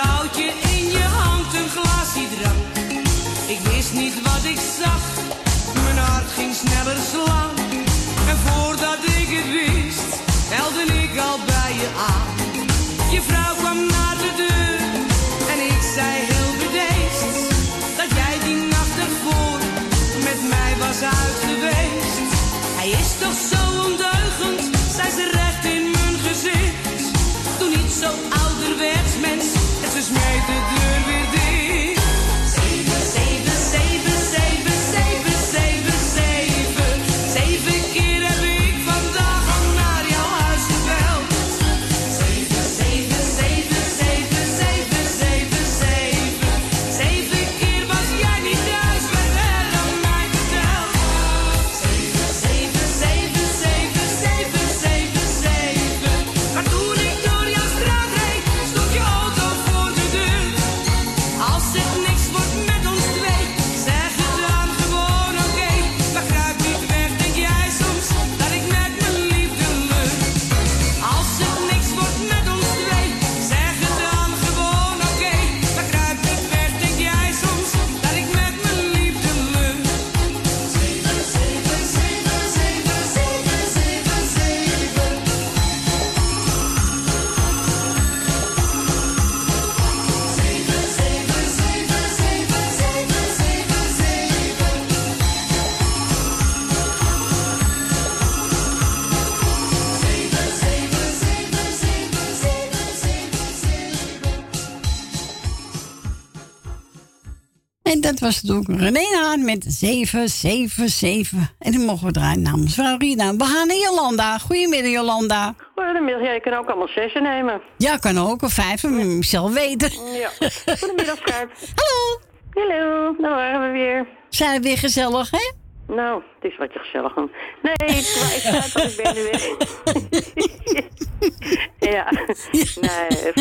vrouwtje in je hand een glaasje drank. Ik wist niet wat ik zag, mijn hart ging sneller slaan. En voordat ik het wist, helde ik al bij je aan. Je vrouw kwam naar de deur en ik zei heel bedeesd dat jij die nacht ervoor met mij was uit geweest. Hij is toch zo ondeugend, zei ze recht in mijn gezicht, toen niet zo oud en ze smeet dat was het ook René Haan met 777. En dan mogen we draaien namens vrouw Rina. We gaan naar Jolanda. Goedemiddag, Jolanda. Goedemiddag, jij kan ook allemaal zessen nemen. Ja, kan ook. Of vijf, je zelf weten. Ja. Goedemiddag, Schuip. [laughs] Hallo. Hallo, daar waren we weer. Zijn we weer gezellig, hè? Nou, het is wat je gezellig noemt. Nee, ik, ik zei toch, ik ben nu weer. ja, nee.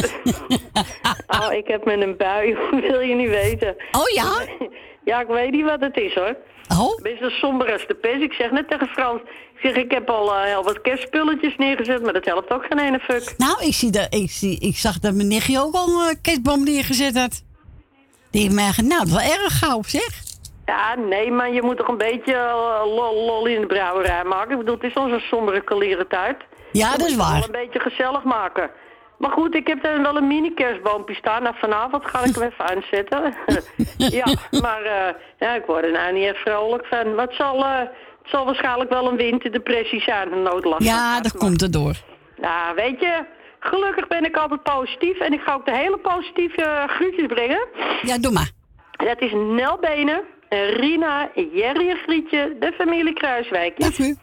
Oh, ik heb met een bui, [laughs] wil je niet weten. Oh ja? Ja, ik weet niet wat het is hoor. Oh? Best zo somber als de pers. Ik zeg net tegen Frans, ik zeg, ik heb al eh, heel wat kerstspulletjes neergezet, maar dat helpt ook geen ene fuck. Nou, ik, zie dat, ik, zie, ik zag dat mijn nichtje ook al een kerstboom neergezet had. Die heeft mij nou, dat is wel erg gauw, zeg. Ja, nee, maar je moet toch een beetje eh, lol, lol in de brouwerij maken. Ik bedoel, het is al zo'n sombere kaleren tijd. Ja, dat is waar. een beetje gezellig maken. Maar goed, ik heb daar wel een mini-kerstboompje staan. Nou, vanavond ga ik hem even [laughs] aanzetten. [laughs] ja, maar eh, ja, ik word er nou niet echt vrolijk van. Maar het zal, eh, het zal waarschijnlijk wel een winterdepressie zijn, een noodlast. Ja, dat komt erdoor. Nou, weet je, gelukkig ben ik altijd positief. En ik ga ook de hele positieve uh, groetjes brengen. Ja, doe maar. Dat is Nel Benen, Rina, Jerry en Grietje, de familie Kruiswijk. Dank u.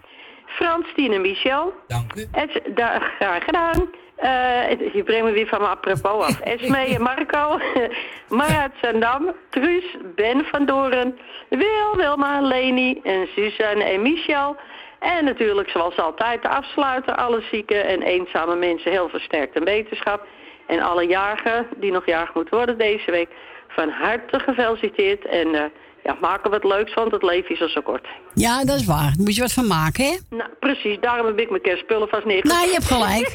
Frans, Tine, Michel. Dank u. Es, daar, graag gedaan. Eh, je brengt me weer van mijn apropos af. [laughs] Esme en Marco, [laughs] Marat Zandam, Truus, Ben van Doren, Wil, Wilma, Leni en Suzanne en Michel. En natuurlijk, zoals altijd, de afsluiter, alle zieke en eenzame mensen heel versterkt en wetenschap. En alle jarigen die nog jarig moeten worden deze week, van harte gefeliciteerd. En eh, ja, maak er wat leuks van, het leven is al zo kort. Ja, dat is waar. Daar moet je wat van maken, hè? Nou, precies, daarom heb ik mijn kerstspullen vast neergezet. Nou, je hebt gelijk.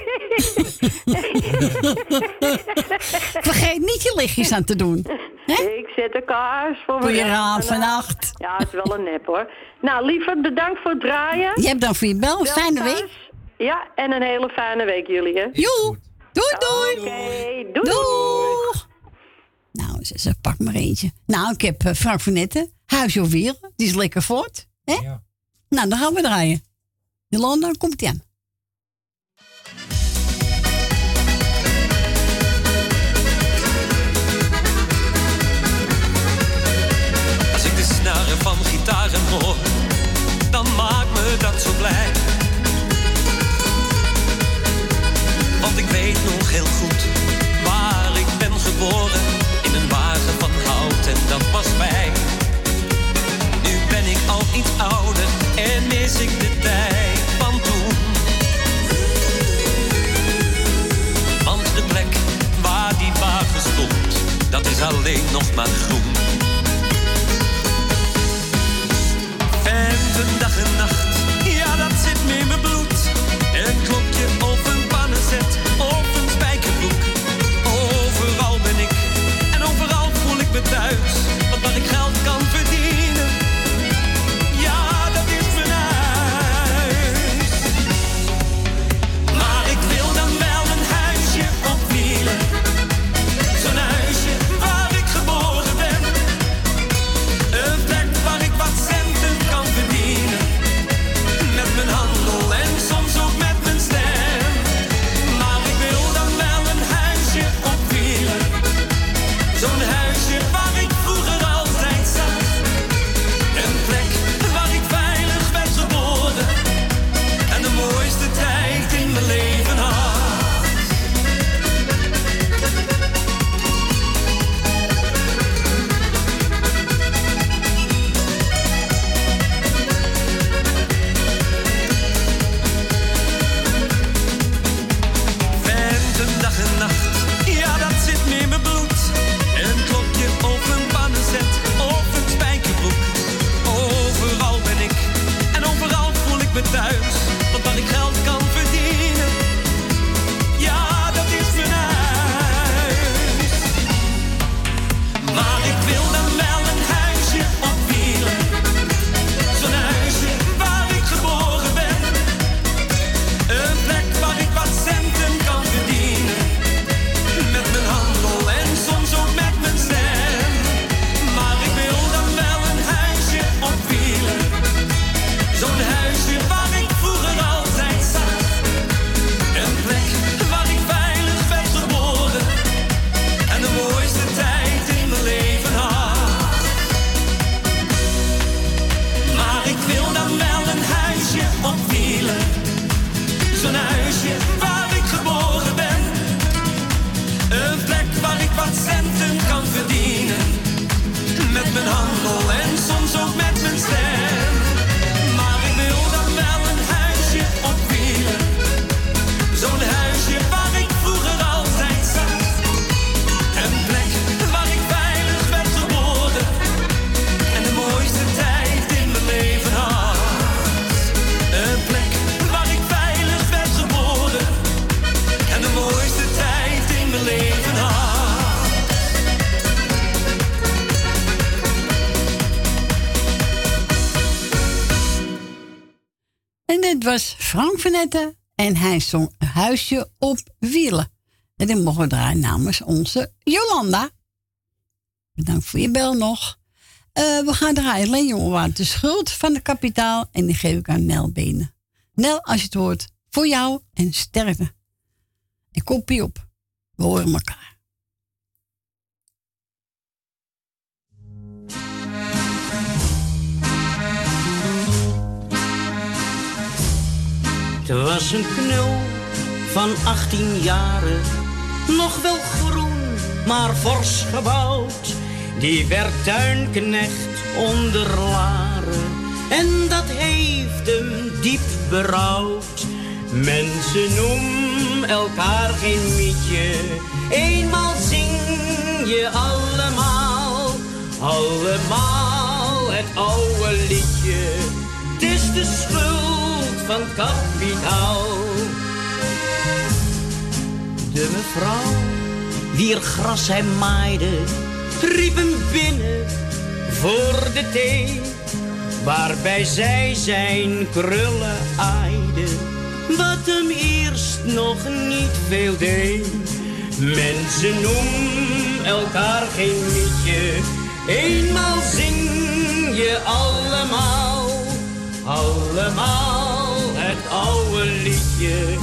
[laughs] Vergeet niet je lichtjes aan te doen. Ik zet de kaars voor, Voor je raam vannacht. Ja, het is wel een nep hoor. Nou, lieverd, bedankt voor het draaien. Je hebt dan voor je bel. Fijne week. Ja, en een hele fijne week jullie, hè? Joe. Doei, doei. Oké, doei. Doeg. Nou, ze, ze pak maar eentje. Nou, ik heb uh, Frank van Netten. Wieren. Die is lekker voort. Hè? Nou, dan gaan we draaien. Jolanda, komt ie aan. Als ik de snaren van gitaren hoor, dan maakt me dat zo blij. Want ik weet nog heel goed waar ik ben geboren. Al iets ouder en mis ik de tijd van toen. Want de plek waar die wagen stond, dat is alleen nog maar groen. Venten dag en nacht, En hij zong Huisje op Wielen. En dit mogen we draaien namens onze Jolanda. Bedankt voor je bel nog. Eh, we gaan draaien alleen jongen de schuld van de kapitaal en die geef ik aan Nel Benen. Nel, als je het hoort, voor jou en sterkte. Ik kopie op. We horen elkaar. Het was een knul van 18 jaren, nog wel groen, maar fors gebouwd. Die werd tuinknecht onder Laren en dat heeft hem diep berouwd. Mensen noemen elkaar geen mietje, eenmaal zing je allemaal, allemaal het oude liedje. Het is de schuld van kapitaal. De mevrouw, wier gras hij maaide, riep hem binnen voor de thee. Waarbij zij zijn krullen aaide, wat hem eerst nog niet veel deed. Mensen noemen elkaar geen liedje, eenmaal zing je allemaal, allemaal het oude liedje.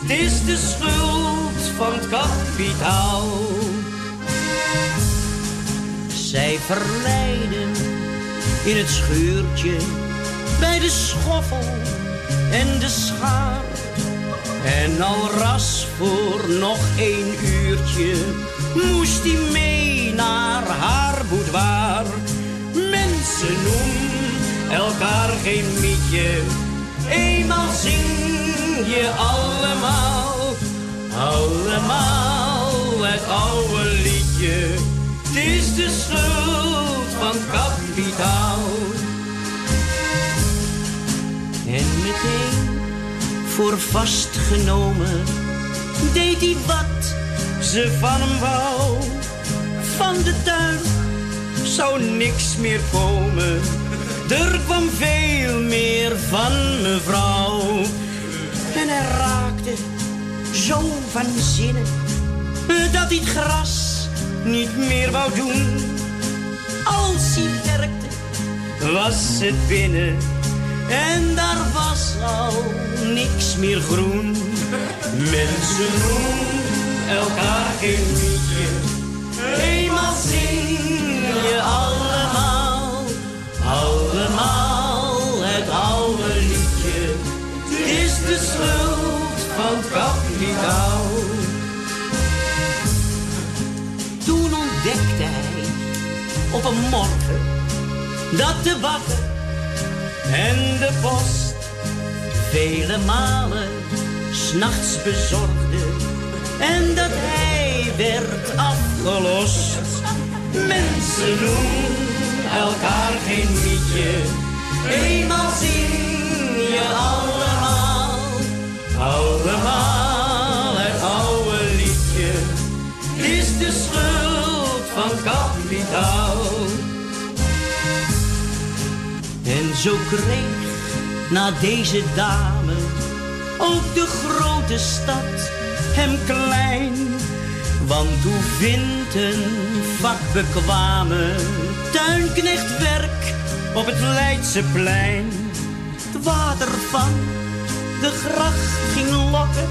Het is de schuld van het kapitaal. Zij verleiden in het schuurtje bij de schoffel en de schaar. En al ras voor nog één uurtje moest hij mee naar haar boudoir. Mensen noemen elkaar geen mietje, eenmaal zing je allemaal, allemaal het oude liedje. Het is de schuld van kapitaal. En meteen voor vastgenomen deed hij wat ze van hem wou. Van de tuin zou niks meer komen. Er kwam veel meer van mevrouw. En hij raakte zo van zinnen dat hij het gras niet meer wou doen. Als hij werkte, was het binnen en daar was al niks meer groen. Mensen noemen elkaar geen liedje, eenmaal zing je allemaal, Toen ontdekte hij op een morgen dat de bakker en de post vele malen s'nachts bezorgde en dat hij werd afgelost. Mensen noemen elkaar geen liedje, eenmaal zing je allemaal, allemaal zo kreeg na deze dame ook de grote stad hem klein. Want hoe vindt een vakbekwame tuinknecht werk op het Leidseplein? Het water van de gracht ging lokken,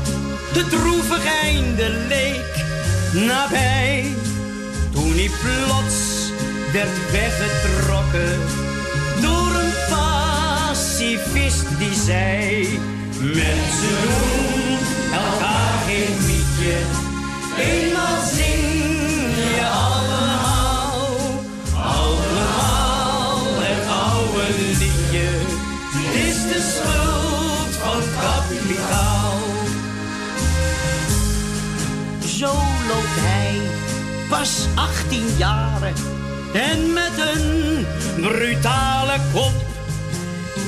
de droevig einde leek nabij. Toen hij plots werd weggetrokken pacifist die zei: Mensen doen elkaar geen mietje, eenmaal zing je allemaal, allemaal het oude liedje. Is de schuld van kapitaal. Zo loopt hij, pas 18 jaren, en met een brutale kop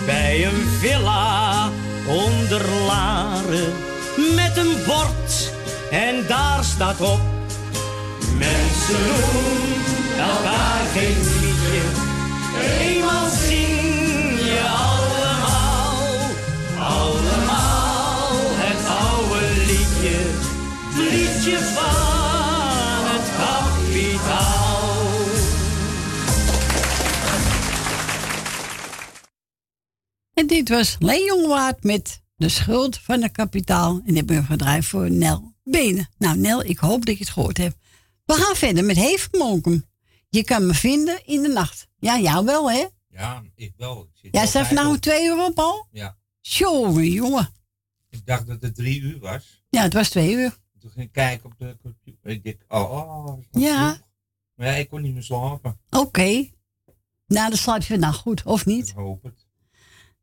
bij een villa onder Laren met een bord. En daar staat op mensen doen elkaar geen liedje. Eenmaal zing je allemaal allemaal het oude liedje. Liedje van En dit was Leen Jongewaard met De Schuld van het Kapitaal. En die hebben we gedraaid voor Nel Benen. Nou Nel, ik hoop dat je het gehoord hebt. We gaan verder met Heefmonkum. Je kan me vinden in de nacht. Ja, jou wel hè? Ja, ik wel. Ik Jij staat op- twee uur op al? Ja. Jongen, jongen. Ik dacht dat het drie uur was. Ja, het was twee uur. Toen ging ik kijken op de computer. Ik dacht, oh, oh. Ja. vroeg. Maar ja, ik kon niet meer slapen. Oké. Nou, dan slaap je vandaag goed, of niet? Ik hoop het.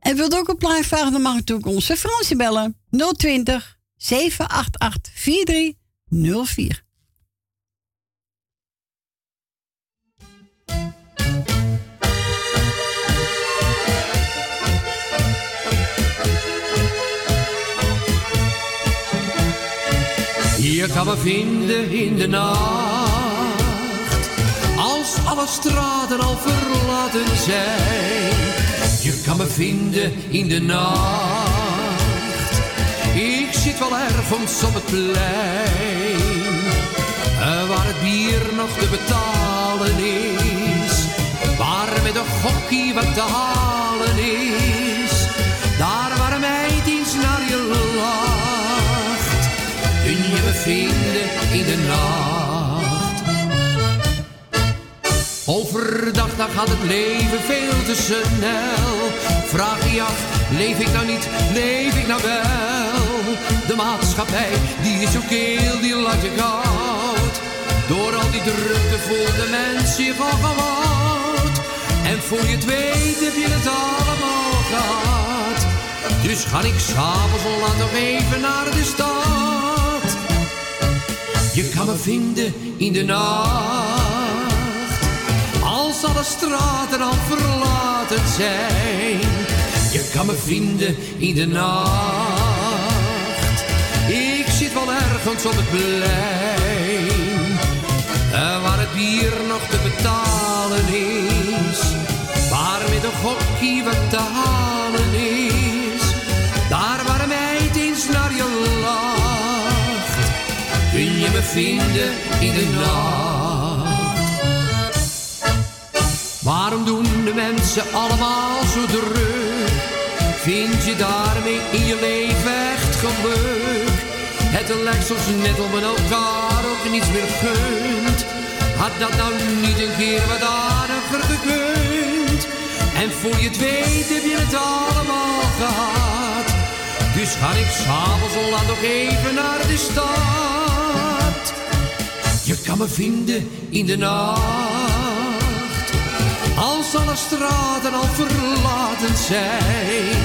En wilt ook een plaat vragen, dan mag ik natuurlijk onze Fransje bellen. 020 788 4304. Je kan me vinden in de nacht, als alle straten al verlaten zijn. Je kan me vinden in de nacht, ik zit wel ergens op het plein, eh, waar het bier nog te betalen is, waar met een gokkie wat te halen is, daar waar een meid eens naar je lacht. Kun je me vinden in de nacht. Overdag dan gaat het leven veel te snel. Vraag je je af, leef ik nou niet, leef ik nou wel? De maatschappij, die is zo keel, die laat je koud. Door al die drukte voelt de mens zich al. En voor je het weet heb je het allemaal gehad. Dus ga ik s'avonds al laat nog even naar de stad. Je kan me vinden in de nacht. Als alle straten al verlaten zijn. Je kan me vinden in de nacht. Ik zit wel ergens op het plein. eh, Waar het bier nog te betalen is. Waar met een gokkie wat te halen is. Daar waar een meid eens naar je lacht. Kun je me vinden in de nacht. Waarom doen de mensen allemaal zo druk? Vind je daarmee in je leven echt geluk? Het lijkt soms net om men elkaar ook niets meer gunt. Had dat nou niet een keer wat aardiger gekund? En voor je het weet heb je het allemaal gehad. Dus ga ik s'avonds al laat nog even naar de stad. Je kan me vinden in de nacht. Als alle straten al verlaten zijn.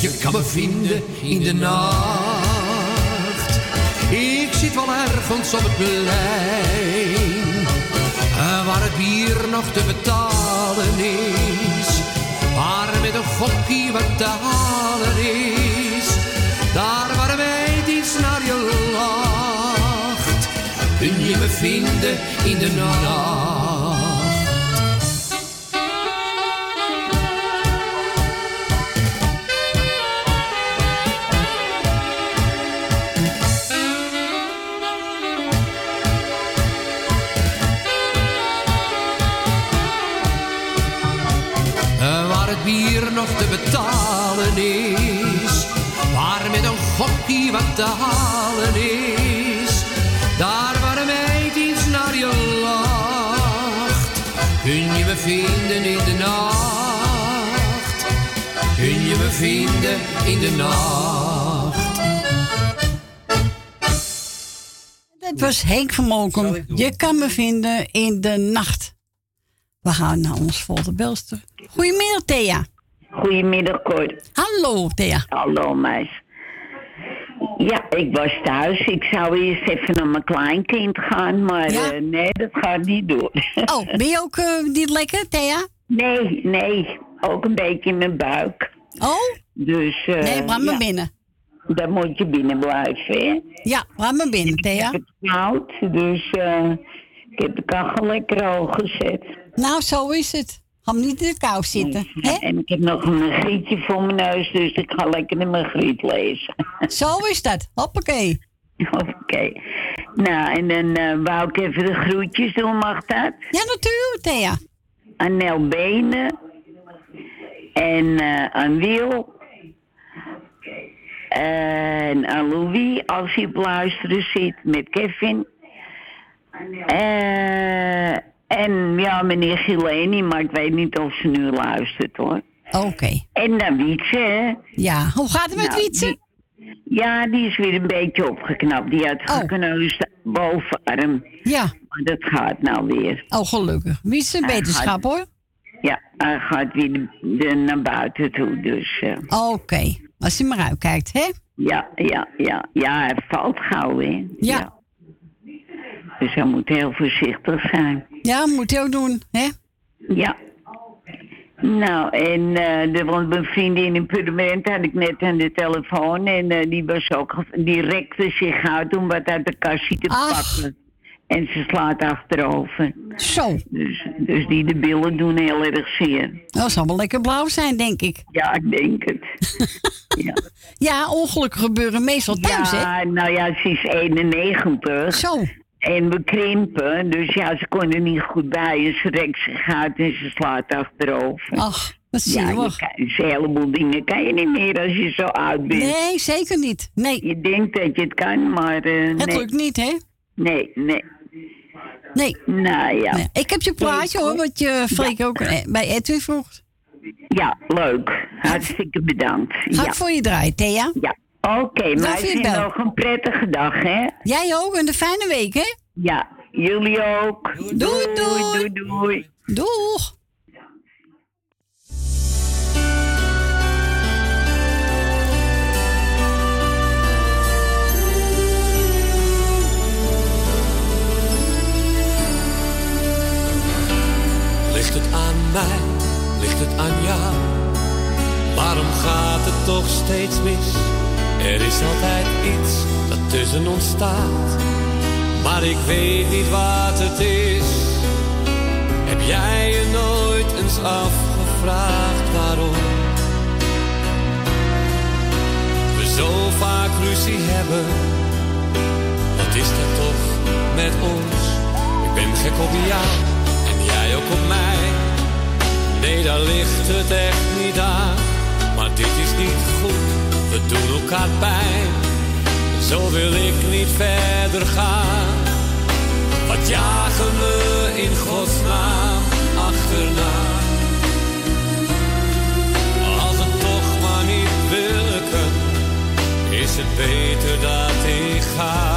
Je kan me vinden in de nacht. Ik zit wel ergens op het plein. eh, Waar het bier nog te betalen is. Waar met een gokkie wat te halen is. Daar waar meid iets naar je lacht. Kun je me vinden in de nacht. Te betalen is. Waar met een gokkie wat te halen is. Daar waar een meid iets naar je lacht. Kun je me vinden in de nacht. Kun je me vinden in de nacht. Dat was Henk van Molkom. Je kan me vinden in de nacht. We gaan naar ons volgende belster. Goedemiddag, Thea. Goedemiddag, Cor. Hallo, Thea. Hallo, meis. Ja, ik was thuis. Ik zou eerst even naar mijn kleinkind gaan, maar eh, nee, dat gaat niet door. [laughs] Oh, ben je ook eh, niet lekker, Thea? Nee, nee. Ook een beetje in mijn buik. Oh? Dus, eh, Nee, brand maar ja. binnen. Dan moet je binnen blijven, hè? Ja, brand maar binnen, Thea. Ik heb het koud, dus eh, ik heb de kachel lekker hoog gezet. Nou, zo is het. Ga maar niet in de kou zitten. Hè? En ik heb nog een grietje voor mijn neus, dus ik ga lekker in mijn griet lezen. Zo is dat. Hoppakee. Oké. Nou, en dan eh, wou ik even de groetjes doen, mag dat? Ja, natuurlijk, Thea. Aan Nel Benen. En eh, aan Wil. En aan Louis, als hij op luisteren zit, met Kevin. Eh, en ja, meneer Gileni, maar ik weet niet of ze nu luistert hoor. Oké. En dan Wietse, hè? Ja, hoe gaat het met Nou, Wietse? die- ja, die is weer een beetje opgeknapt. Die had gekneusd bovenarm. Ja. Maar dat gaat nou weer. Oh, gelukkig. Wietse, beterschap hoor. Ja, hij gaat weer de, de- naar buiten toe, dus... eh, Oké. Als hij maar uitkijkt, hè? ja, ja, ja. Ja, hij valt gauw, hè? Ja. Dus hij moet heel voorzichtig zijn. Ja, moet hij ook doen, hè? Ja. Nou, en eh er woont mijn vriendin in Purmerend, had ik net aan de telefoon. En eh, die was ook, die rekte zich uit om wat uit de kassie te pakken. En ze slaat achterover. Zo. Dus, dus die de billen doen heel erg zeer. Dat zal wel lekker blauw zijn, denk ik. Ja, ik denk het. [laughs] Ja, ongelukken gebeuren meestal thuis, hè? ja, nou ja, ze is 91. Zo. En we krimpen, dus ja, ze kon er niet goed bij. En ze rekt zich uit en ze slaat achterover. Ach, wat Ja, je dus een heleboel dingen kan je niet meer als je zo oud bent. Nee, zeker niet. Nee. Je denkt dat je het kan, maar eh, Het nee. lukt niet, hè? Nee, nee. Nee. Nou ja. Nee. Ik heb je plaatje, hoor, wat je Freek ook eh, bij Edwin vroeg. Ja, leuk. Hartstikke bedankt. Ga ja. ik voor je draaien, Thea? Ja. Oké, Dank maar ik nog een prettige dag, hè? Jij ook, en een fijne week, hè? Ja, jullie ook. Doei, doei. Doei, doei. Doeg. Ligt het aan mij? Ligt het aan jou? Waarom gaat het toch steeds mis? Er is altijd iets dat tussen ons staat. Maar ik weet niet wat het is. Heb jij je nooit eens afgevraagd waarom? We zo vaak ruzie hebben. Wat is dat toch met ons? Ik ben gek op jou en jij ook op mij. Nee, daar ligt het echt niet aan. Maar dit is niet goed, we doen elkaar pijn. Zo wil ik niet verder gaan. Wat jagen we in godsnaam achterna? Als het toch maar niet wilken, is het beter dat ik ga.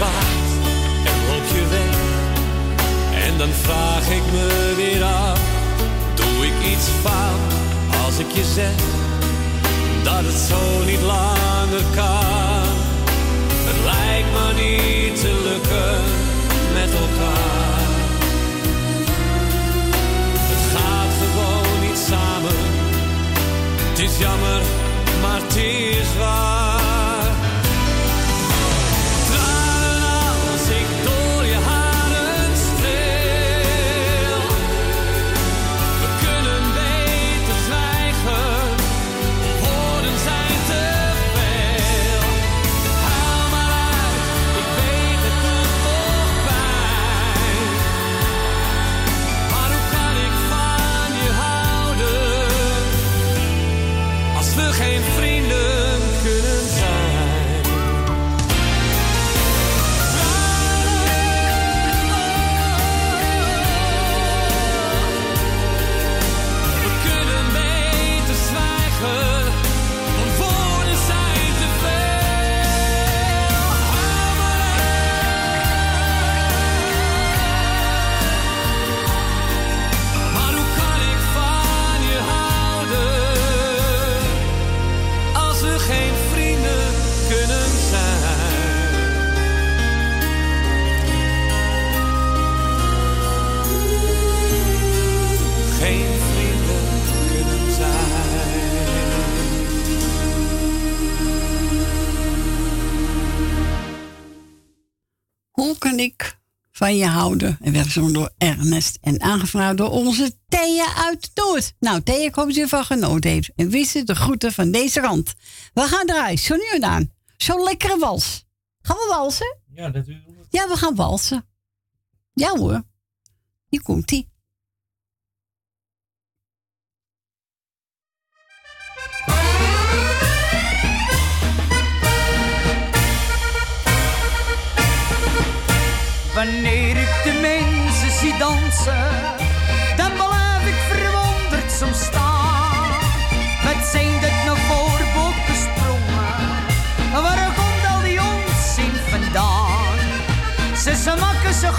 En loop je weg. En dan vraag ik me weer af, doe ik iets fout als ik je zeg dat het zo niet langer kan. Het lijkt me niet te lukken met elkaar. Het gaat gewoon niet samen. Het is jammer, van je houden? En werd gezongen door Ernest en aangevraagd door onze Thea uit Noord. Nou, Thea, ik hoop dat je ervan genoten heeft. En wist de groeten van deze rand. We gaan eruit, zo nu en dan. Zo'n lekkere wals. Gaan we walsen? Ja, dat u. Ja, we gaan walsen. Ja hoor. Hier komt Wanneer ik de mensen zie dansen, dan blijf ik verwonderd soms staan. Wat zijn dat nou voor bokkensprongen? Waar komt al die onzin vandaan? Ze ze gooien, ze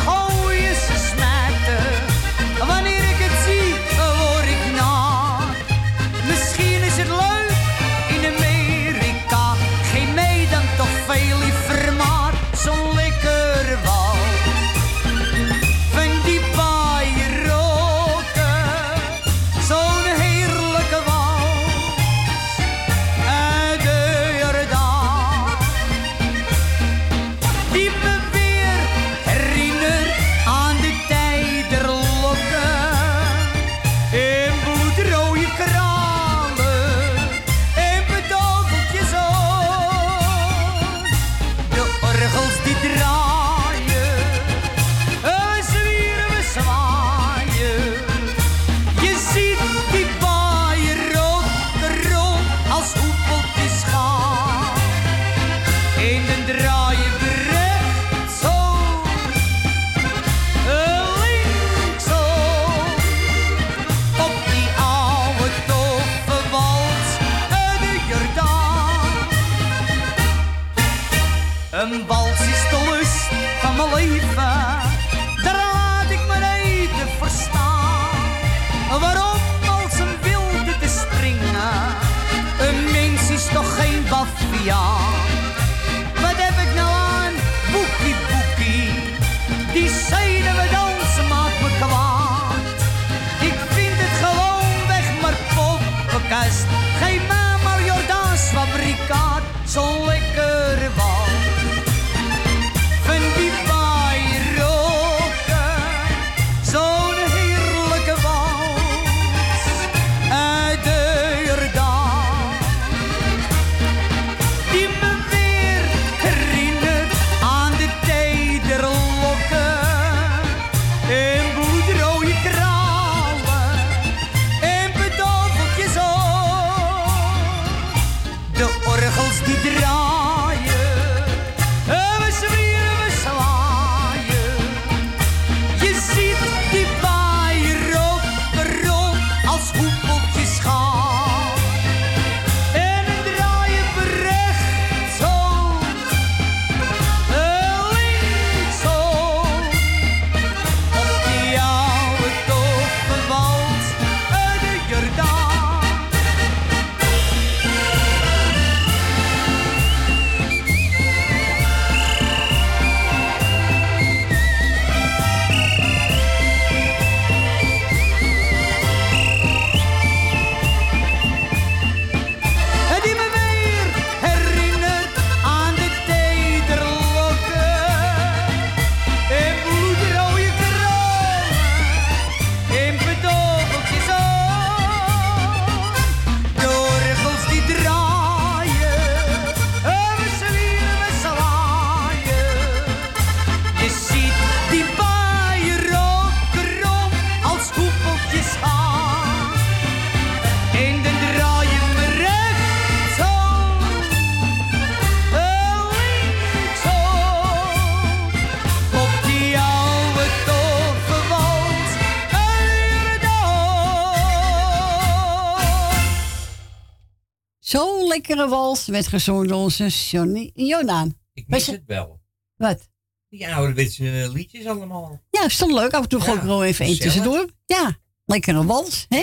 lekkere wals werd gezongen door onze Johnny Jordaan. Ik mis het wel. Wat? Die ouderwetse liedjes allemaal. Ja, is toch leuk? Af en toe Ja, wel even één tussendoor. Ja, lekkere wals, hè?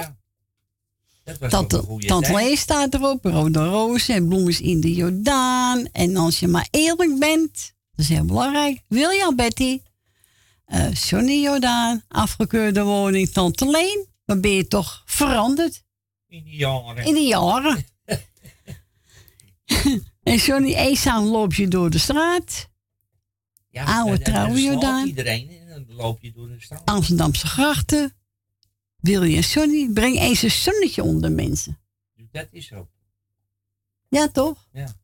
Dat was een Tante, goede Tante tijd. Lee staat erop, rode rozen en bloemen in de Jordaan. En als je maar eerlijk bent, dat is heel belangrijk. William Betty, eh Johnny Jordaan, afgekeurde woning Tante Leen. Dan ben je toch veranderd In die jaren. in de jaren. [laughs] en Johnny eenzaam loop je door de straat. Ja, Oude en- en- en trouwe dan slaapt Jordaan. iedereen en dan loop je door de straat. Amsterdamse grachten. Willy en Sonny, breng eens een zonnetje onder mensen. Dat is zo. Ja, toch? Ja.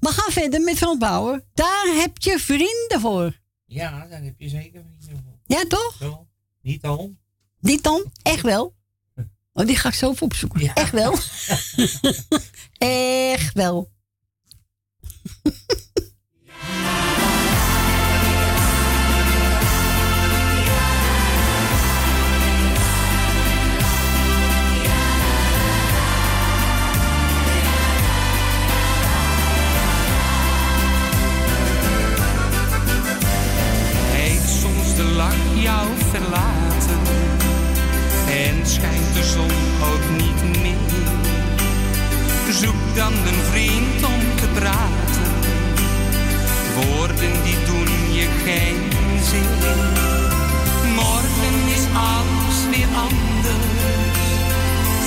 Maar ga verder met Frans Bauer. Daar heb je vrienden voor. Ja, daar heb je zeker vrienden voor. Ja, toch? Zo. Niet al. Dit dan? Echt wel? [laughs] Oh, die ga ik zo opzoeken. Echt wel? [laughs] Echt wel. Dan een vriend om te praten, woorden die doen je geen zin. Morgen is alles weer anders,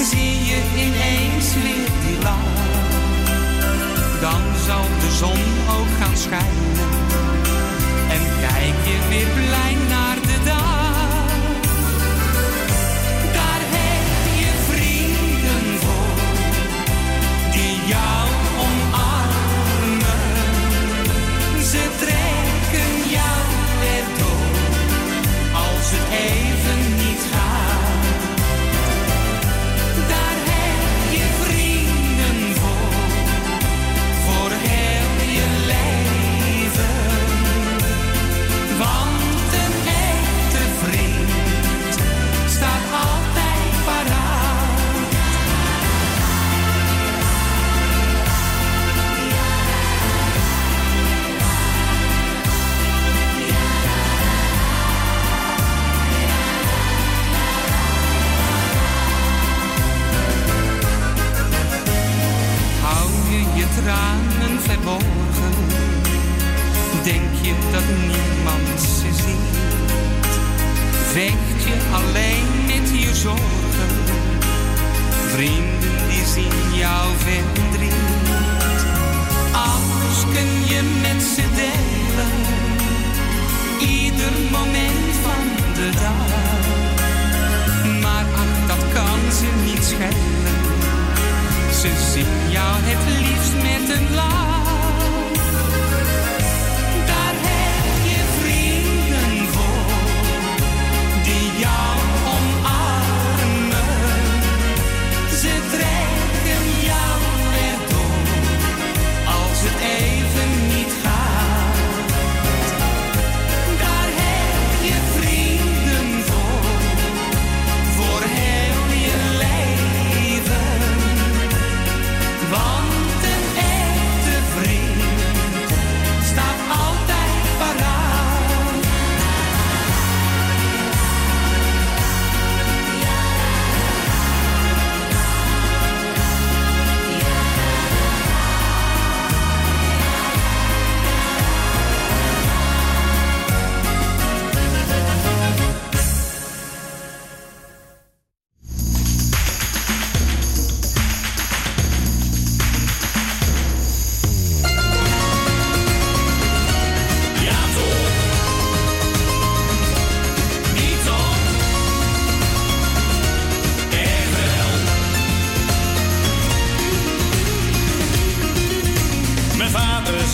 zie je ineens weer die lach. Dan zal de zon ook gaan schijnen en kijk je weer blij naar Denk je dat niemand ze ziet? Vecht je alleen met je zorgen? Vrienden die zien jouw verdriet. Alles kun je met ze delen. Ieder moment van de dag. Maar ach, dat kan ze niet schelen. Ze zien jou het liefst met een lach.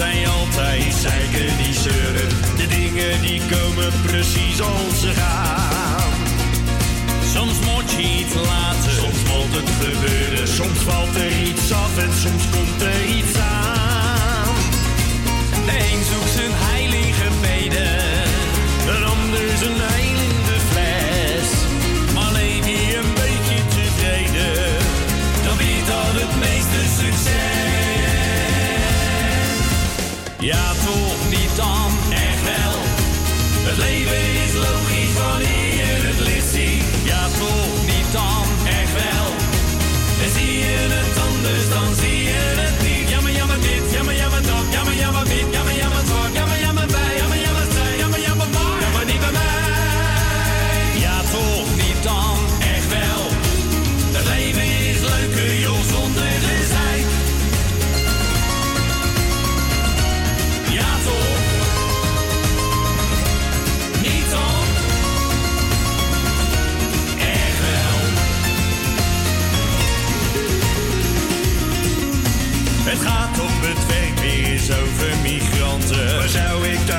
Zei altijd, zeiken die zeuren. De dingen die komen precies als ze gaan. Soms moet je iets laten, soms moet het gebeuren. Soms valt er iets af en soms komt er iets aan. De een zoekt zijn heilige beden, een ander zijn de fles. Maar leef je een beetje tevreden, dan weet dat het Ja, toch niet dan, echt wel. Het leven is logisch wanneer je het licht ziet. Ja, toch niet dan, echt wel. En zie je het anders, dan zie je het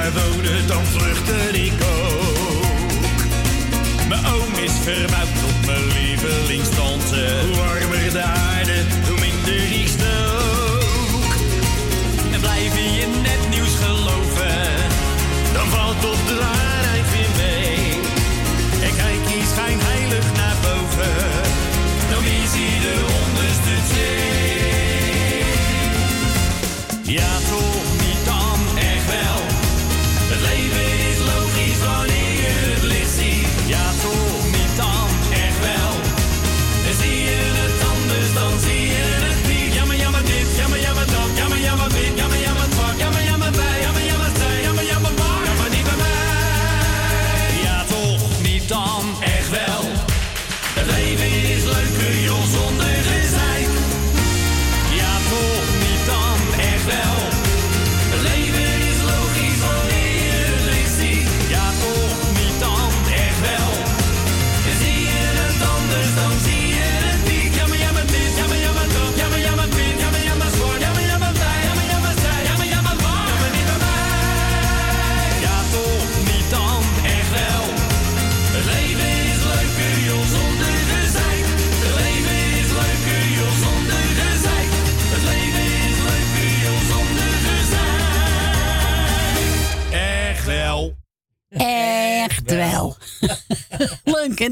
daar wonen, dan vluchtte ik ook. Mijn oom is verbouwd tot mijn lievelingstante. Hoe warmer de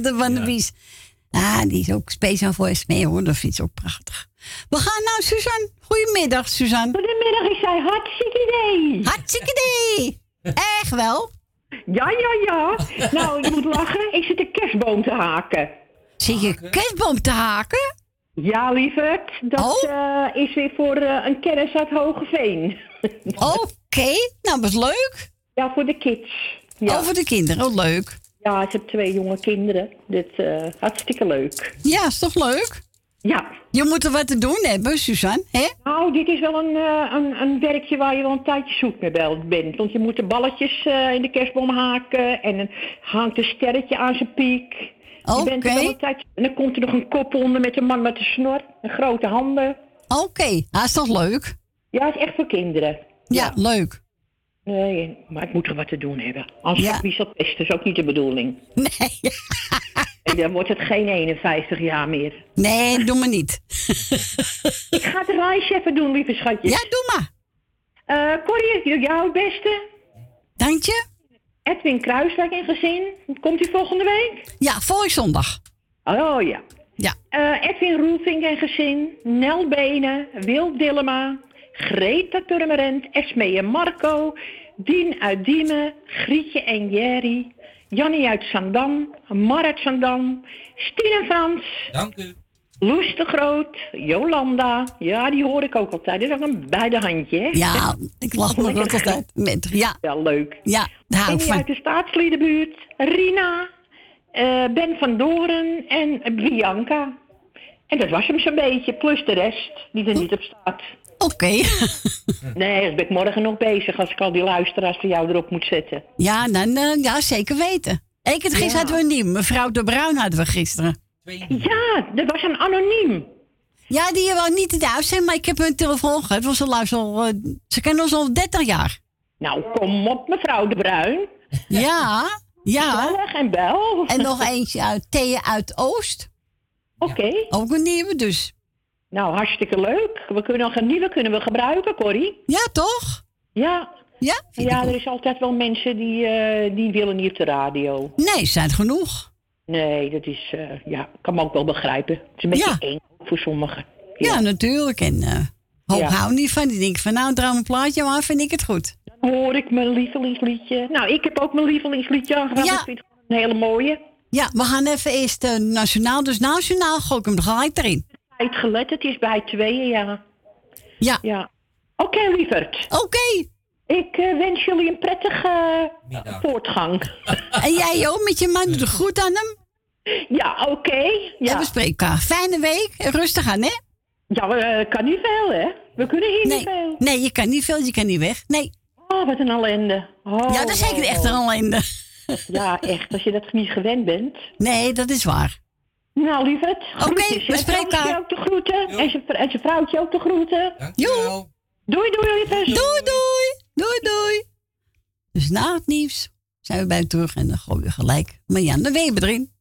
De Van de Bies. Ah, die is ook speciaal voor Esmee, hoor. Dat vind ik ook prachtig. We gaan nou, Suzanne. Goedemiddag, Suzanne. Goedemiddag, ik zei hartstikke idee. Hartstikke idee. [laughs] Echt wel? Ja, ja, ja. Nou, je moet lachen. Ik zit een kerstboom te haken. Zit je een kerstboom te haken? Ja, lieverd. Dat eh, is weer voor eh, een kennis uit Hogeveen. Oké, nou wat leuk. Ja, voor de kids. Ja. Oh, voor de kinderen, oh, leuk. Ja, ik heb twee jonge kinderen. Dit uh, hartstikke leuk. Ja, is toch leuk? Ja. Je moet er wat te doen hebben, Suzanne, hè? Nou, dit is wel een, eh, een, een werkje waar je wel een tijdje zoek mee bent. Want je moet de balletjes eh, in de kerstboom haken. En dan hangt een sterretje aan zijn piek. Je bent er wel een tijdje- En dan komt er nog een kop onder met een man met een snor. En grote handen. Oké, ah, is toch leuk? Ja, het is echt voor kinderen. Ja, leuk. Nee, maar ik moet er wat te doen hebben. Anders ja. wie dat best, is ook niet de bedoeling. Nee. [laughs] en dan wordt het geen 51 jaar meer. Nee, doe maar niet. [laughs] ik ga het reisje even doen, lieve schatjes. Ja, doe maar. Eh Corrie, jou het beste. Dank je. Edwin Kruiswijk in gezin. Komt hij volgende week? Ja, volgende zondag. Oh ja. Ja. Eh, Edwin Roelvink en gezin. Nel Benen. Wil Dillema. Greta Turmerent. Esmee en Marco. Dien uit Diemen. Grietje en Jerry. Jannie uit Zandam. Mar uit Zandam. Stien en Frans. Dank u. Loes de Groot. Jolanda. Ja, die hoor ik ook altijd. Dat is ook een beide handje, hè? Ja, ik lach me dat altijd met. Ja. Wel leuk. Ja, daar hou ik Benny van. uit de staatsliedenbuurt. Rina. eh, ben van Doren en Bianca. En dat was hem zo'n beetje, plus de rest die er niet op staat. Oké. [laughs] nee, dan ben ik morgen nog bezig als ik al die luisteraars voor jou erop moet zetten. Ja, dan, eh, ja, zeker weten. Ik het gisteren Ja. hadden we een nieuw. Mevrouw de Bruin hadden we gisteren. Ja, dat was een anoniem. Ja, die wou niet in de uitzending, maar ik heb hun telefoon gehad. Want ze luisteren eh, ze kennen ons al 30 jaar. Nou, kom op, mevrouw de Bruin. [laughs] Ja, ja. Gezellig en bel. En nog eentje uit Thea uit Oost. Oké. Ook een nieuwe dus. Nou, hartstikke leuk. We kunnen nog een nieuwe kunnen we gebruiken, Corrie. Ja, toch? Ja. Ja? Ja, er is altijd wel mensen die, eh, die willen niet op de radio. Nee, zijn genoeg. Nee, dat is, eh, ja, kan me ook wel begrijpen. Het is een beetje eng voor sommigen. Ja, natuurlijk. En eh, Hoop Ja. hou niet van. Die denkt van nou, draai een plaatje maar vind ik het goed. Dan hoor ik mijn lievelingsliedje. Nou, ik heb ook mijn lievelingsliedje aangevraagd. Ja. Ik vind het een hele mooie. Ja, we gaan even eerst nationaal. Dus nationaal gooi ik hem er gelijk erin. Tijd gelet, het is bij tweeën, ja. Ja. ja. Oké, lieverd. Oké. Ik eh, wens jullie een prettige voortgang. [laughs] En jij ook met je man doe groet aan hem. Ja, oké. Ja. En we spreken elkaar. Fijne week. En rustig aan, hè? Ja, we kan niet veel, hè? We kunnen hier nee. niet veel. Nee, je kan niet veel. Je kan niet weg. Nee. Oh, wat een ellende. Oh, ja, dat is zeker oh, echt een ellende. Ja, echt. Als je dat niet gewend bent. Nee, dat is waar. Nou, lieverd. Oké, we spreken Vrouwtje elkaar. ook de groeten. En zijn en zijn vrouwtje ook de groeten. Jo. Doei, doei, lieverd. Doei, doei. Doei, doei. Dus na het nieuws zijn we bij terug en dan gooien we gelijk Marjan de Weber erin.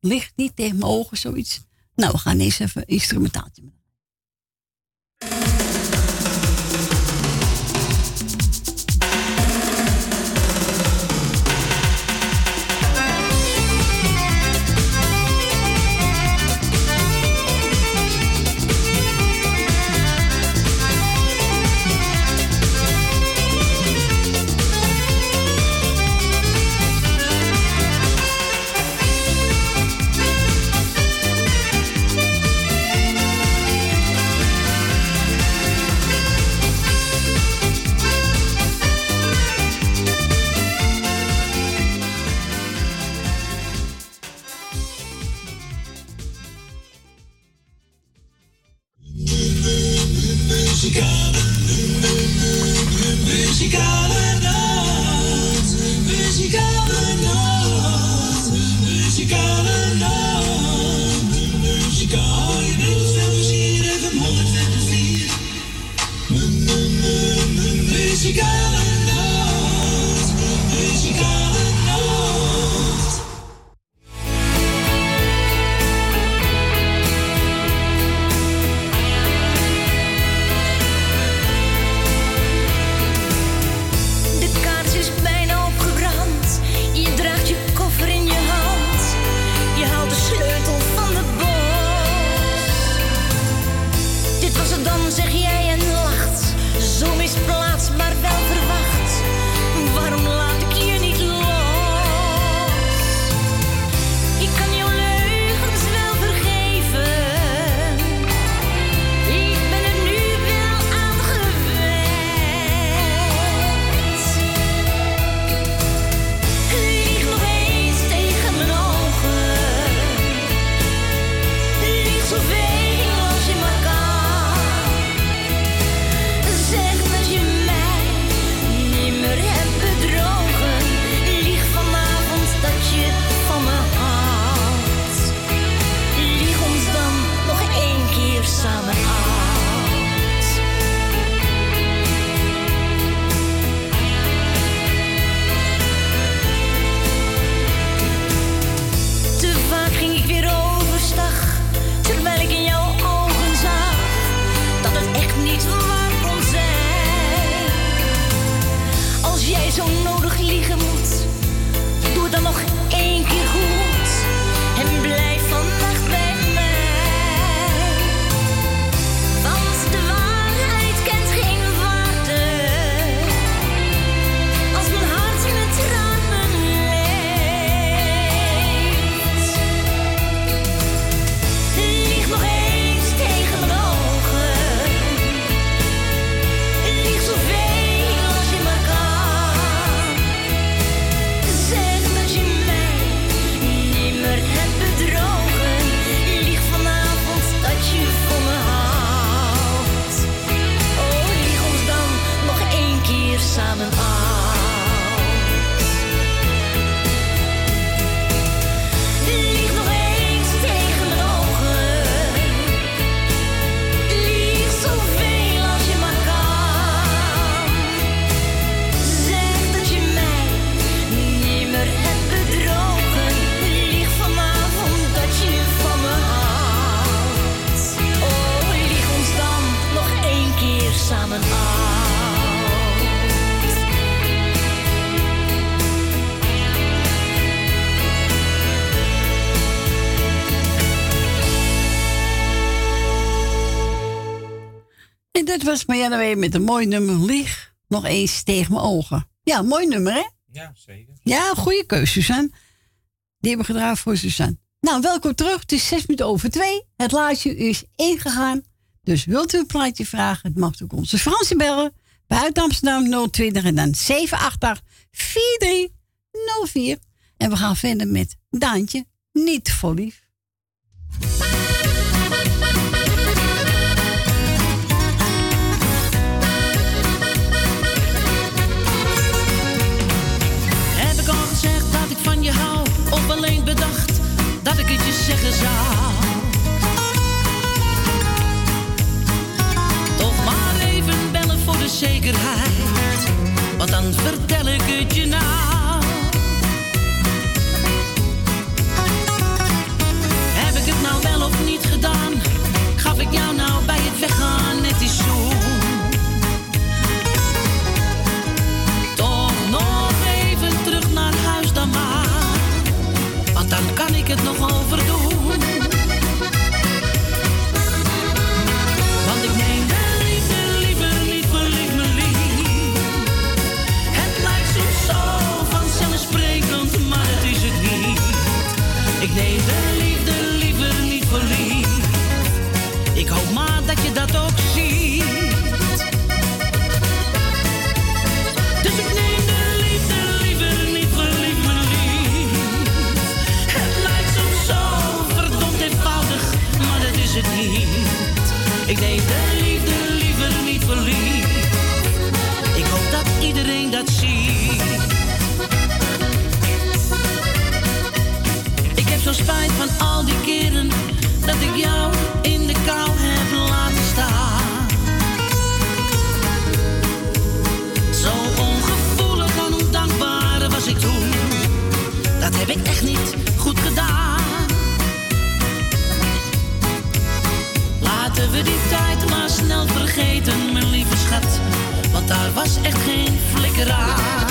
Ligt niet tegen mijn ogen, zoiets. Nou, we gaan eerst even een instrumentaaltje weer met een mooi nummer. Lieg nog eens tegen mijn ogen. Ja, mooi nummer, hè? Ja, zeker. Ja, goede keuze, Suzanne. Die hebben we gedraaid voor Suzanne. Nou, welkom terug. Het is zes minuten over twee. Het laatje is ingegaan. Dus wilt u een plaatje vragen? Het mag ook onze Fransie bellen. Buiten Amsterdam 020 en dan 788 4304. En we gaan verder met Daantje. Niet voor lief. Ik je zeggen zou? Toch maar even bellen voor de zekerheid. Want dan vertel ik het je nou. Heb ik het nou wel of niet gedaan? Gaf ik jou nou bij het weggaan net die zoen? Van al die keren dat ik jou in de kou heb laten staan. Zo ongevoelig en ondankbaar was ik toen. Dat heb ik echt niet goed gedaan. Laten we die tijd maar snel vergeten, mijn lieve schat. Want daar was echt geen flikker aan.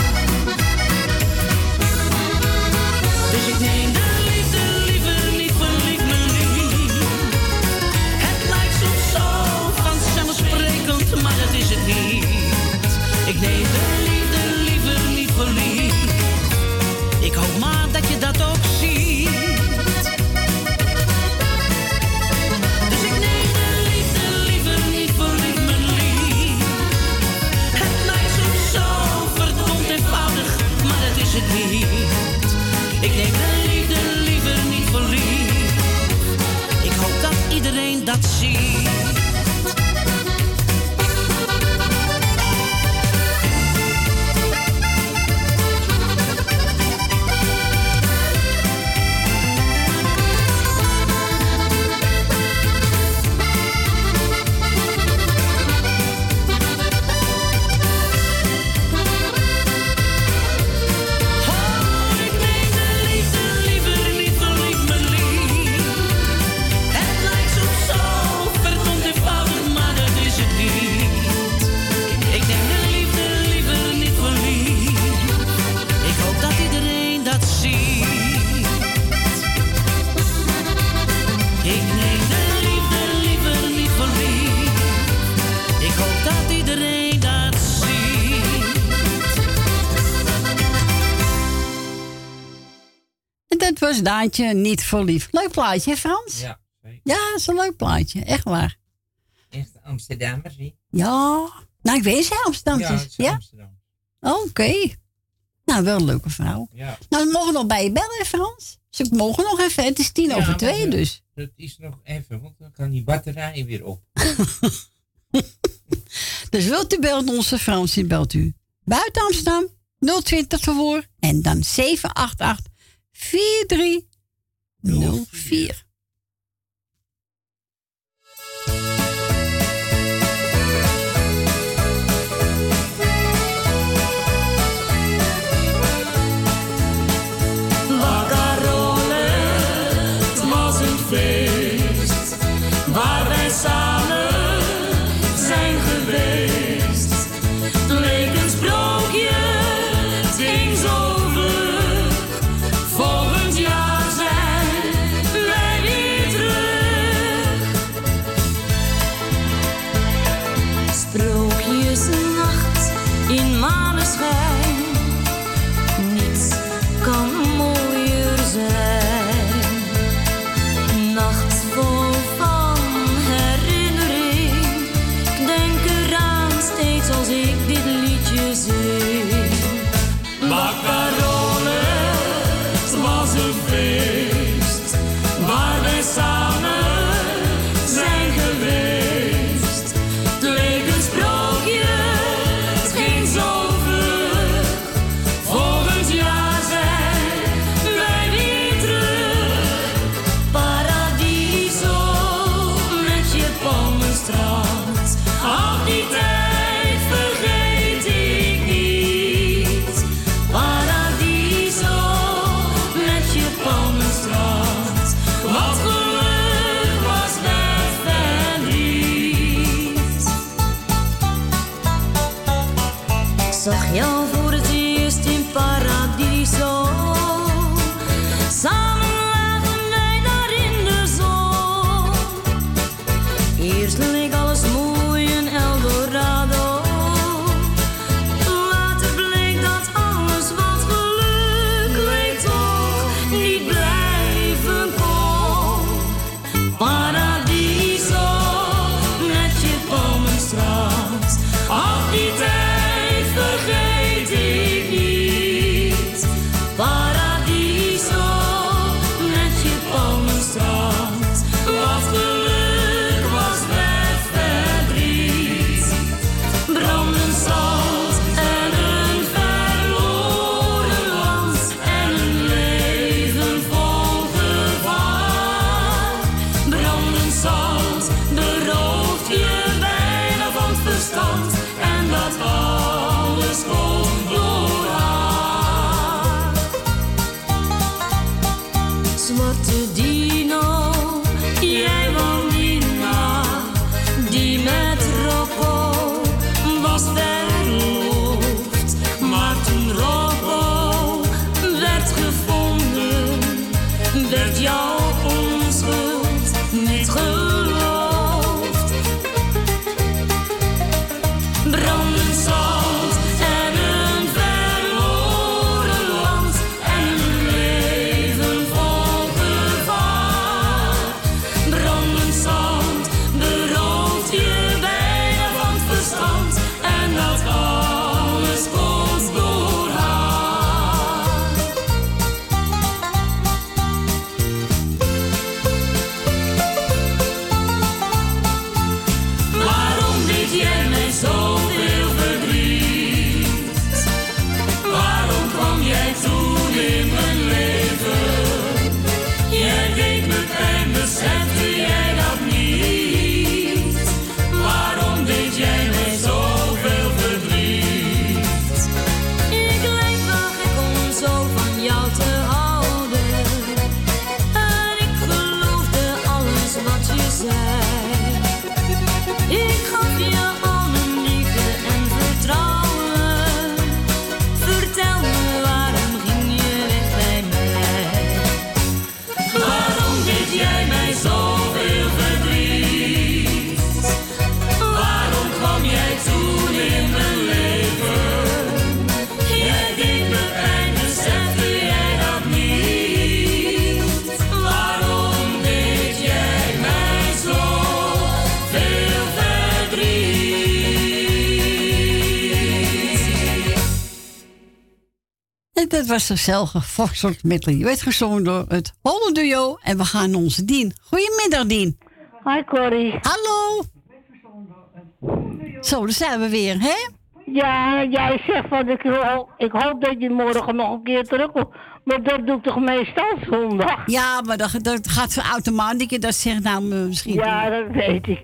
Was Daantje niet voor lief. Leuk plaatje, hè, Frans? Ja. Ja, dat is een leuk plaatje. Echt waar. Echt Amsterdammers, hè? Ja. Nou, ik weet ze Amsterdam. Ja, het is ja? Amsterdam. Oké. Nou, wel een leuke vrouw. Ja. Nou, we mogen nog bij je bellen, hè, Frans. Ze mogen nog even. Het is tien Ja, over twee, dat- dus. Dat is nog even, want dan kan die batterij weer op. [laughs] Dus wilt u bellen onze Frans, die belt u. Buiten Amsterdam, 020 vervoer. En dan 788 4304. Dat was gezellige Foxtrot Medley. Je werd gezongen door het Holland Duo. En we gaan onze Dien. Goedemiddag, Dien. Hi, Corrie. Hallo. Zo, daar zijn we weer, hè? Ja, jij zegt van ik, ho- ik hoop dat je morgen nog een keer terugkomt. Maar dat doe ik toch meestal zondag? Ja, maar dat, dat gaat zo automatisch. Dat zegt nou misschien. Ja, dat weet ik.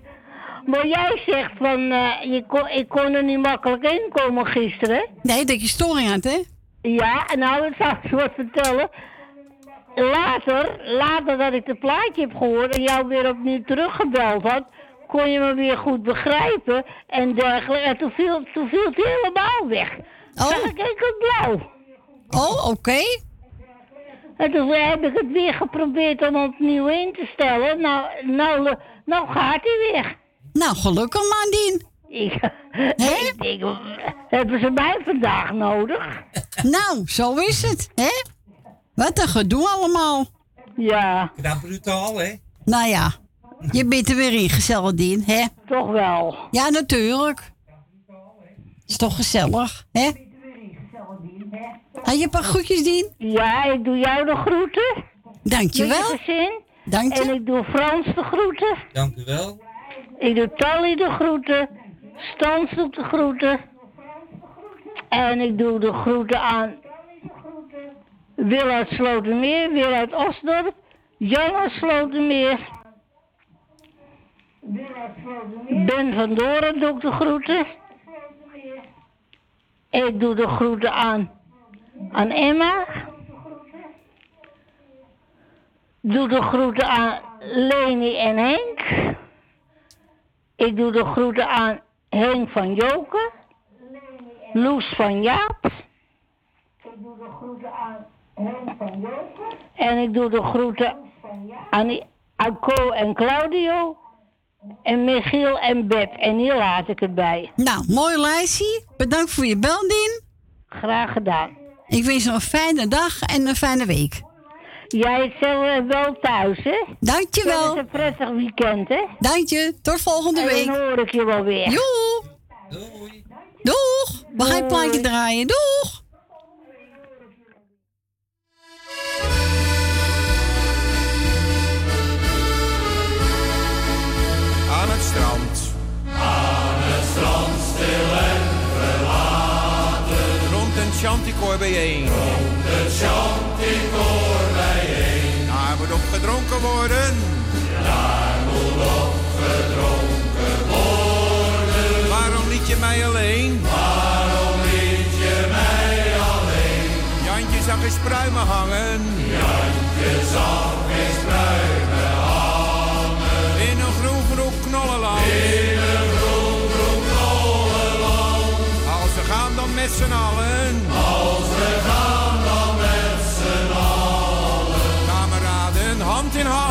Maar jij zegt van, eh, je kon, ik kon er niet makkelijk inkomen gisteren. Nee, dat je storing had, hè? Ja, en nou, ik zal eens wat vertellen. Later, later dat ik het plaatje heb gehoord en jou weer opnieuw teruggebeld had, kon je me weer goed begrijpen en dergelijke. En toen viel, toen viel het helemaal weg. Oh. Zag ik enkel blauw. Oh, oké. En toen heb ik het weer geprobeerd om opnieuw in te stellen. Nou, nou, nou gaat hij weer. Nou, gelukkig man, Dien. Ik, [laughs] ik denk, hebben ze mij vandaag nodig? [laughs] Nou, zo is het, hè? Wat een gedoe allemaal. Ja. Knap brutaal, hè? Nou ja, je bent er weer in, gezellig Dien, hè? Toch wel. Ja, natuurlijk. Is toch gezellig, hè? Had je een paar groetjes, Dien? Ja, ik doe jou de groeten. Dankjewel. Met je gezin. Dank je. En ik doe Frans de groeten. Dank u wel. Ik doe Tally de groeten. Stans doet de groeten. En ik doe de groeten aan Wil uit Slotermeer, Wil uit Osdorp, Jan uit Slotermeer. Ben van Doren doe de groeten. Ik doe de groeten aan, aan Emma. Doe de groeten aan Leni en Henk. Ik doe de groeten aan Henk van Joken. Loes van Jaap. Ik doe de groeten aan Henk van Joken. En ik doe de groeten aan, aan Co en Claudio. En Michiel en Beb. En hier laat ik het bij. Nou, mooi lijstje. Bedankt voor je beldin. Graag gedaan. Ik wens je een fijne dag en een fijne week. Jij zelf wel thuis, hè? Dankjewel. Het een prettig weekend, hè? Dank je. Tot volgende en week. dan hoor ik je wel weer. Joe. Doeg. We gaan een plaatje draaien. Doeg. Aan het strand. Aan het strand stil en verlaten. Rond een chanticoor bijeen. Rond het chanticoor moet op gedronken worden. Daar moet op gedronken worden. Waarom liet je mij alleen? Waarom liet je mij alleen? Jantje zag eens pruimen hangen. Jantje zag eens pruimen hangen. In een groen groen knollenland. In een groen groen knollenland. Als we gaan dan met z'n allen. Als we gaan in hand.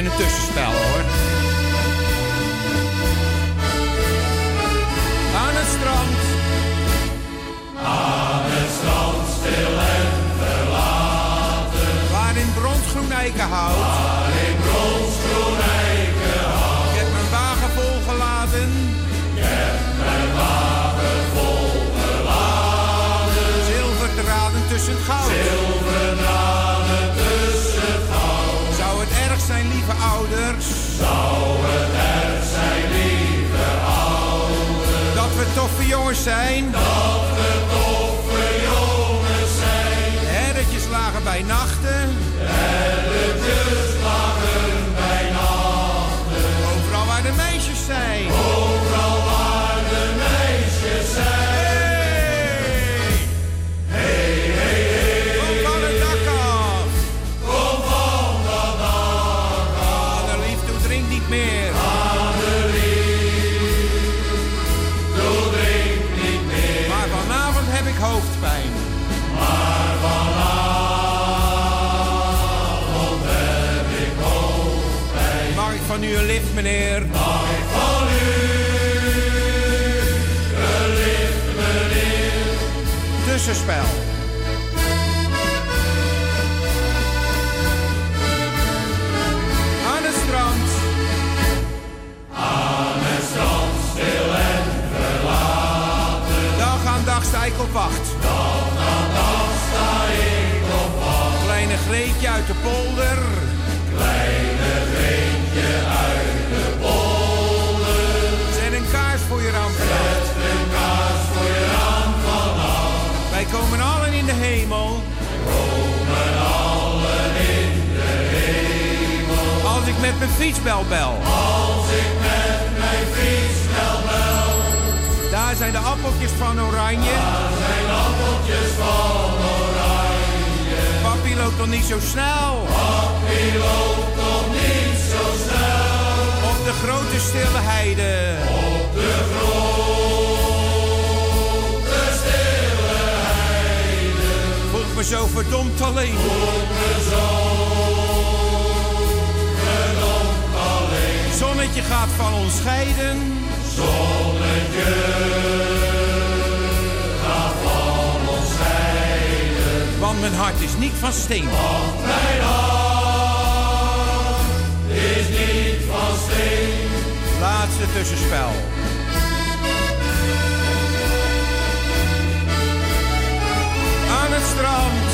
Even een tussenspel hoor. Aan het strand. Aan het strand stil en verlaten. Waar in bronsgroen eikenhout. Waar in bronsgroen eikenhout. Ik heb mijn wagen volgeladen. Ik heb mijn wagen volgeladen. Zilverdraden tussen goud. Jongens zijn. Dat we toffe jongens zijn. Herretjes lagen bij nachten. Lift, meneer? Mag ik van u een lift, meneer? Tussenspel. Aan het strand. Aan het strand stil en verlaten. Dag aan dag sta ik op wacht. Dag aan dag sta ik op wacht. Kleine Greetje uit de polder. Hemel. Komen allen in de hemel. Als ik met mijn fietsbel bel. Als ik met mijn fietsbel bel. Daar zijn de appeltjes van oranje. Daar zijn appeltjes van oranje. Papi loopt nog niet zo snel. Papi loopt nog niet zo snel. Op de grote stille heide. Me zo verdomd alleen. Voel me zo verdomd alleen. Zonnetje gaat van ons scheiden. Zonnetje gaat van ons scheiden. Want mijn hart is niet van steen. Want mijn hart is niet van steen. Laatste tussenspel. Strand.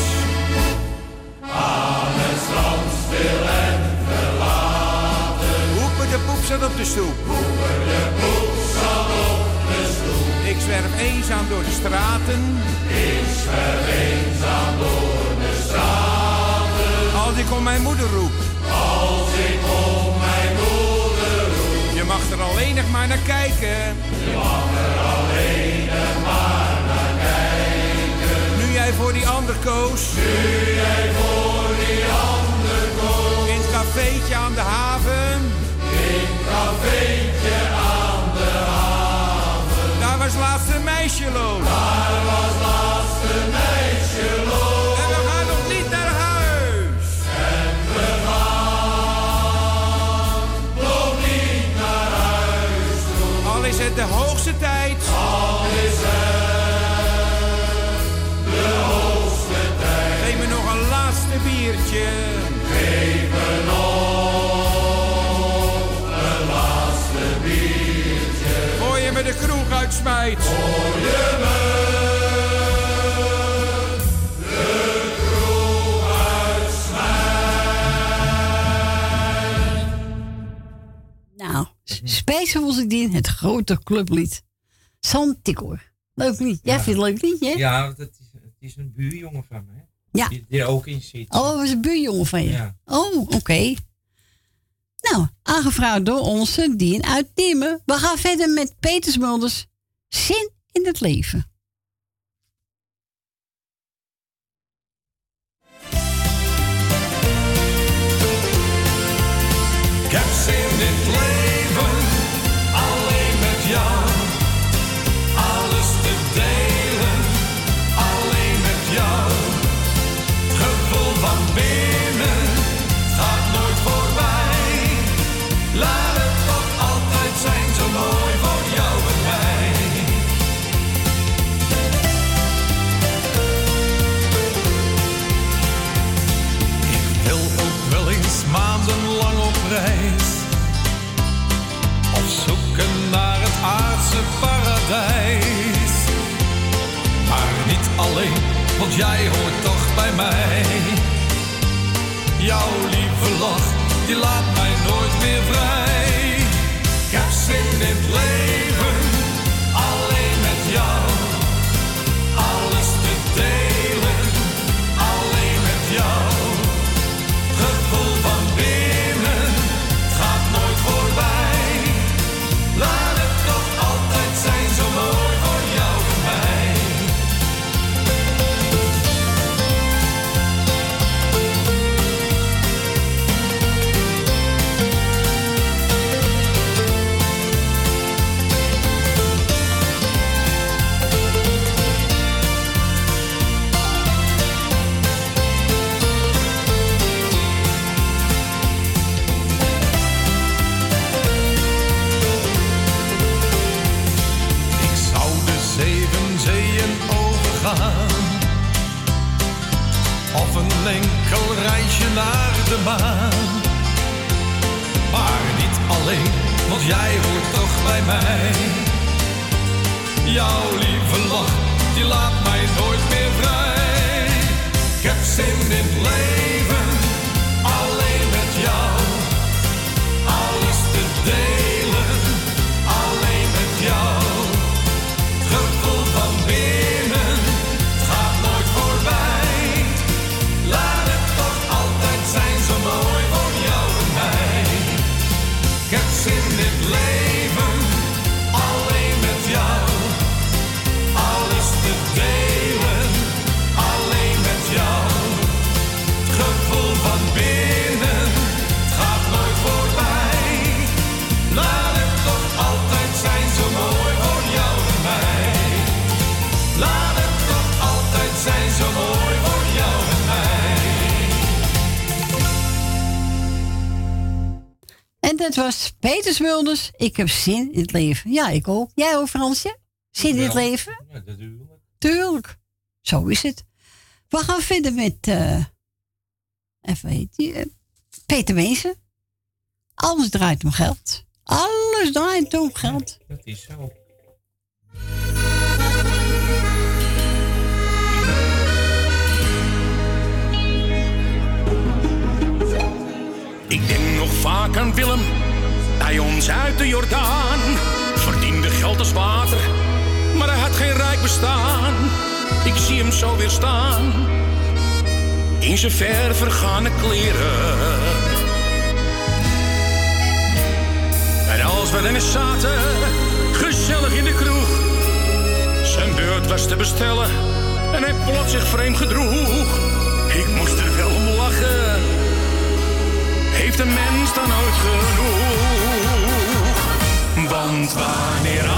Aan het strand stil en verlaten. Hoepen de poep zat op de stoep. Hoepen de poep zat op de stoep. Ik zwerf eenzaam door de straten. Ik zwerf eenzaam door de straat. Als ik om mijn moeder roep. Als ik om mijn moeder roep. Je mag er alleen nog maar naar kijken. Je mag voor die ander koos. Nu jij voor die ander koos. In het cafeetje aan de haven. In het cafeetje aan de haven. Daar was laatst een meisje loos. Daar was laatst een meisje loos. Geef me nog een laatste biertje. Voor je me de kroeg uitsmijt. Voor je me de kroeg uitsmijt. Nou, Space in het grote clublied. Santicor. Leuk lied. Jij vindt het een leuk liedje, hè? Ja, dat is, het is een buurjongen van me. Hè? Ja. Die, die er ook in zit. Oh, dat was een buurjongen van je? Ja. Oh, oké. Nou, aangevraagd door onze Dien uit Diemen. We gaan verder met Peter Smulders. Zin in het leven. Ik heb zin in het leven, maandenlang op reis. Op zoeken naar het aardse paradijs. Maar niet alleen, want jij hoort toch bij mij. Jouw lieve lach, die laat mij een enkel reisje naar de maan. Maar niet alleen, want jij hoort toch bij mij. Jouw lieve lach, die laat mij nooit Dat was Peter Smulders. Ik heb zin in het leven. Ja, ik ook. Jij ook, Fransje? Zin in het leven? Ja, natuurlijk. Tuurlijk. Zo is het. We gaan verder met... eh even heet die... eh, Peter Wezen. Alles draait om geld. Alles draait om geld. Dat is zo. Ik denk vaak aan Willem, bij ons uit de Jordaan. Verdiende geld als water, maar hij had geen rijk bestaan. Ik zie hem zo weer staan. in zijn ver vergane kleren. En als we eens zaten, gezellig in de kroeg, zijn beurt was te bestellen en hij plots zich vreemd gedroeg. Ik moest er wel om lachen, heeft een mens dan ooit genoeg? Want wanneer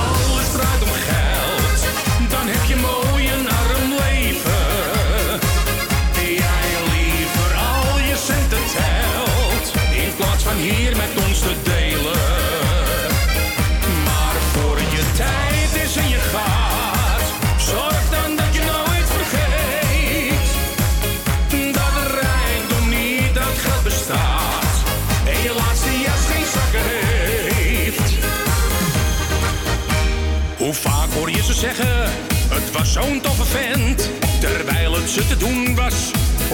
zeggen, het was zo'n toffe vent. Terwijl het ze te doen was,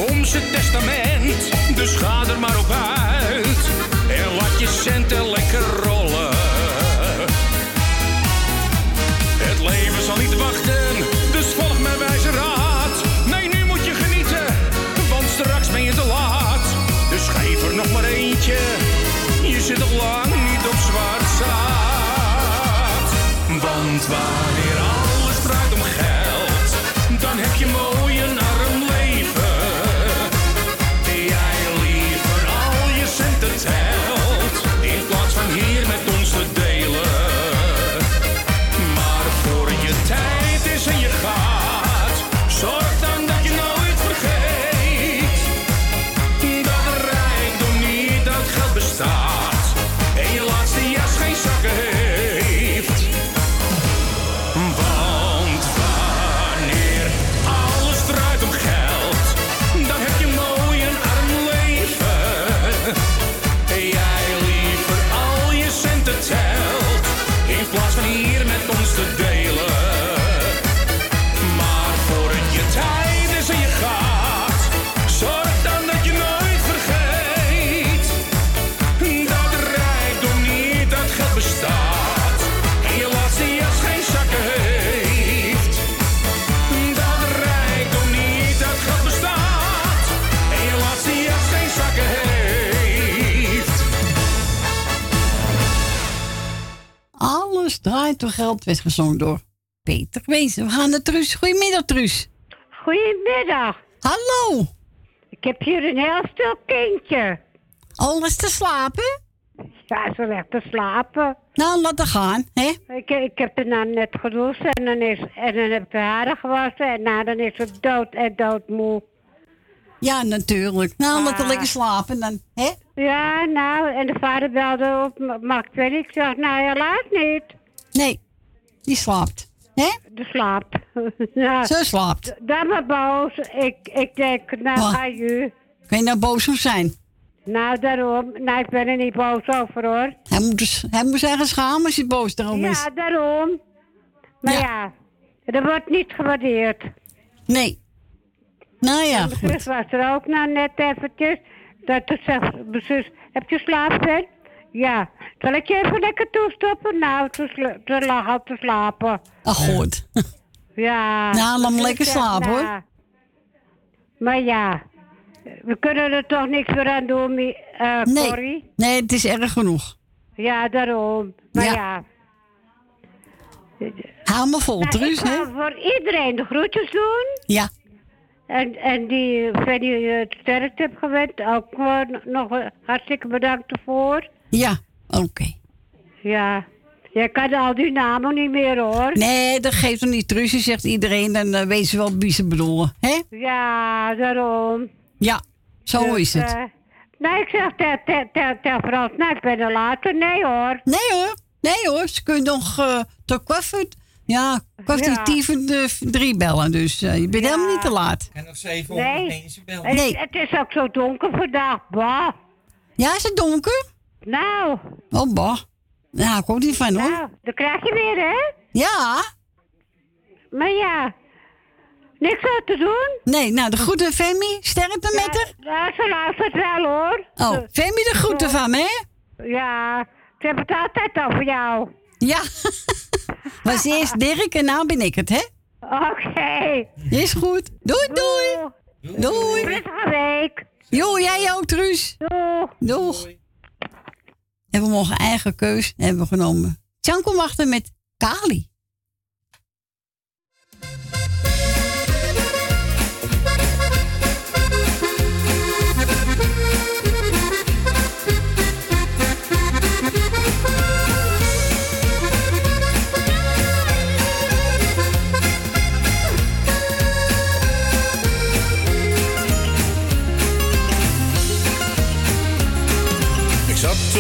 om zijn testament. Dus ga er maar op uit, en laat je centen lekker rollen. Het leven zal niet wachten, dus volg mijn wijze raad. Nee, nu moet je genieten, want straks ben je te laat. Dus geef er nog maar eentje, je zit nog lang niet op zwart zaad. Want wanneer dan heb je mooi een arm leven. Jij liever al je centen telt, draait door geld, werd gezongen door Peter Wezen. We gaan naar Truus. Goedemiddag, Truus. Goedemiddag. Hallo. Ik heb hier een heel stil kindje. Alles te slapen? Ja, ze ligt te slapen. Nou, laat haar gaan, hè? Ik, ik heb haar nou net gedoucht en dan, is, en dan heb ik haar haren gewassen en nou, dan is ze dood en doodmoe. Ja, natuurlijk. Nou, laat haar Ah. lekker slapen dan, hè? Ja, nou, en de vader belde op, "Ma- mag ik wel? Ik zeg, nou helaas niet. Nee, die slaapt. Hè? De slaap. [laughs] ja. Ze slaapt. Dan maar boos. Ik, ik denk, nou ga je. Kun je nou boos op zijn? Nou, daarom. Nou, ik ben er niet boos over hoor. Hij moet, dus, hij moet zeggen als hij boos erom is. Ja, daarom. Maar ja. dat wordt niet gewaardeerd. Nee. Nou ja, mijn zus was er ook nou net eventjes. Dat toen zegt mijn zus, heb je slaappen? Ja. Zal ik je even lekker toestoppen? Nou, lag al te slapen. Ach, goed. Ja. [laughs] Nou, laat lekker slapen, hoor. nou, Maar ja, we kunnen er toch niks meer aan doen, Mi- eh Nee. Corrie? Nee, het is erg genoeg. Ja, daarom. Maar Ja. ja. Hou me vol, Nou, Truus, hè? voor iedereen de groetjes doen. Ja. En, en die Fanny het sterkte heb gewend, ook nog hartstikke bedankt ervoor. Ja, oké. Ja. Jij kan al die namen niet meer hoor. Nee, dat geeft hem niet. Truus, zegt iedereen, dan eh, weet ze wel wie ze bedoelen, hè? Ja, daarom. Ja, zo Dus, is het. eh, nee, ik zeg tegen te, te, te Frans, nou ik ben er later. Nee hoor. Nee hoor, nee hoor. Ze kunnen nog eh tot kwart ja, de drie bellen. Dus eh, je bent helemaal niet te laat. En nog 700 Nee. bellen. Het, Nee. het is ook zo donker vandaag. Bah. Ja, is het donker? Nou. Oh, bah. Nou, ook niet van hoor. Nou, dan krijg je weer hè. Ja. Maar ja, niks aan te doen. Nee, nou, de groeten Femi. Sterkte met haar. Ja, ze luistert wel hoor. Oh, Femi de groeten van me, hè? Ja, ze hebben het altijd over jou. Ja. [laughs] Was eerst Dirk en nou ben ik het, hè? Oké. Is goed. Doei, doei. Doei. Prettige week. Jo, jij ook, Truus. Doeg. Doeg. Hebben we morgen eigen keus hebben genomen. Tjan komt achter met Kali.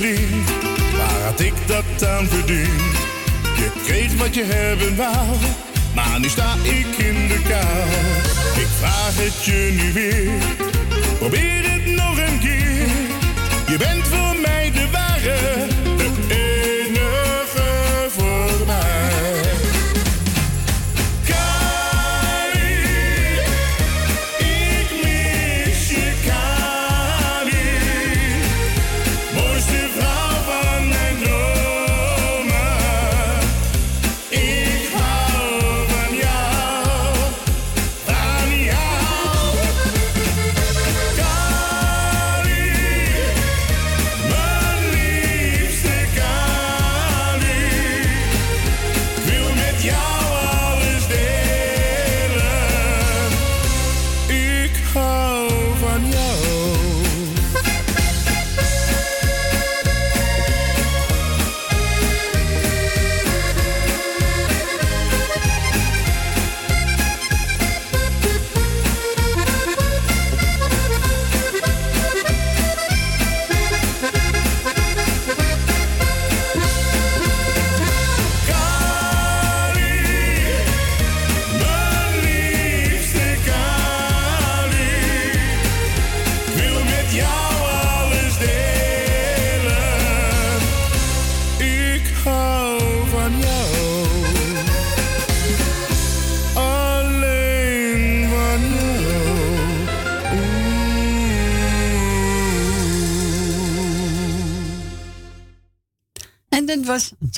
waar had ik dat aan verdiend? Je kreeg wat je hebben wou, maar nu sta ik in de kou. Ik vraag het je nu weer, probeer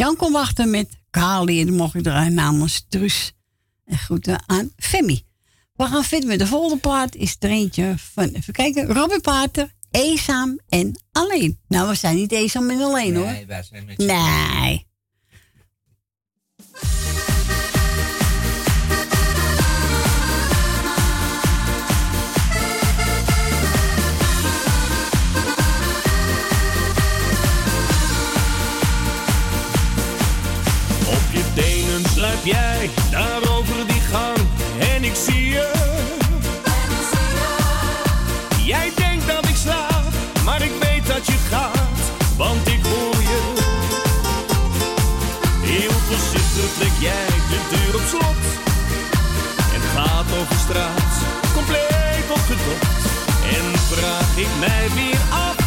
Jan kom achter met Kali. En dan mocht ik draaien namens Truus. En groeten aan Femi. We gaan verder met de volgende plaat. Is er eentje van, even kijken, Robin Pater, Eenzaam en Alleen. Nou, we zijn niet eenzaam en alleen hoor. Nee, wij zijn met Nee. Jij daar over die gang en ik zie je. Jij denkt dat ik slaap, maar ik weet dat je gaat, want ik hoor je. Heel voorzichtig trek jij de deur op slot en gaat over straat, compleet opgedokt. En vraag ik mij weer af,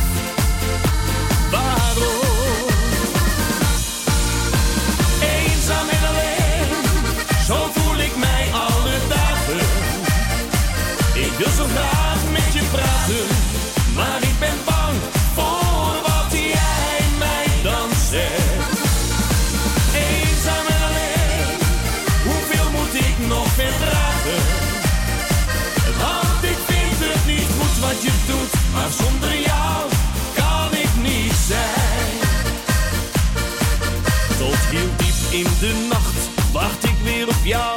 y'all.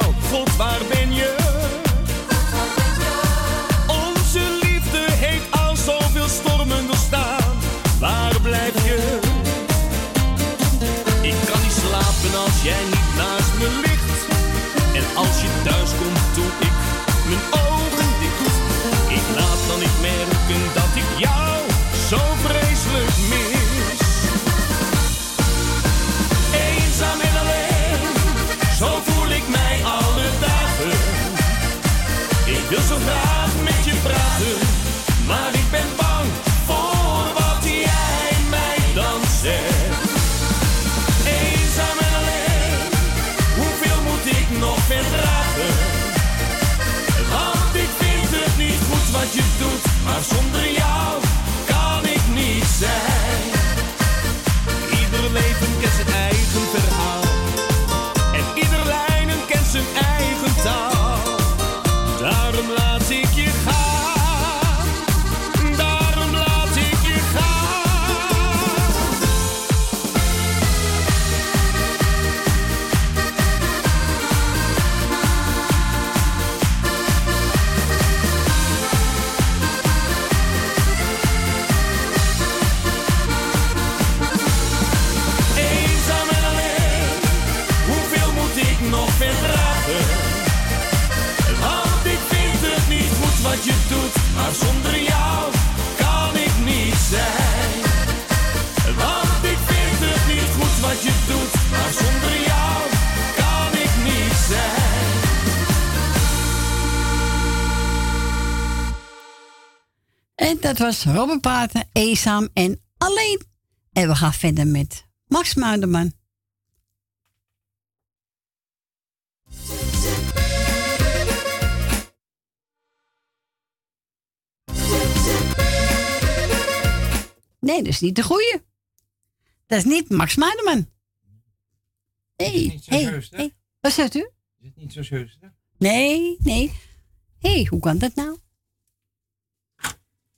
dat was Robert Paaten Eenzaam en Alleen. En we gaan verder met Max Muiderman. Nee, dat is niet de goede. Dat is niet Max Muiderman. Hé, hey, hey, hey. Wat zegt u? Is het niet zo zeus, hè? Nee, nee. Hé, hey, hoe kan dat nou?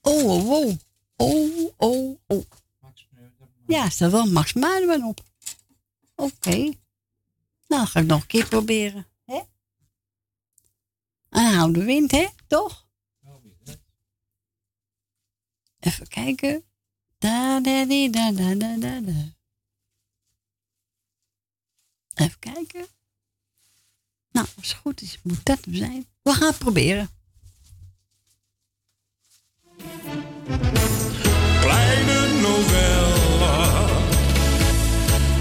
Oh, oh, oh. Oh, oh, oh. Ja, staat wel Max Maarden op. Oké. Nou, ga ik nog een keer proberen. Hè? Aanhouden de wind, hè? Toch? Even kijken. Da, da, da, da, da, da, da. Even kijken. Nou, als het goed is, moet dat zijn. We gaan het proberen. Kleine novelle.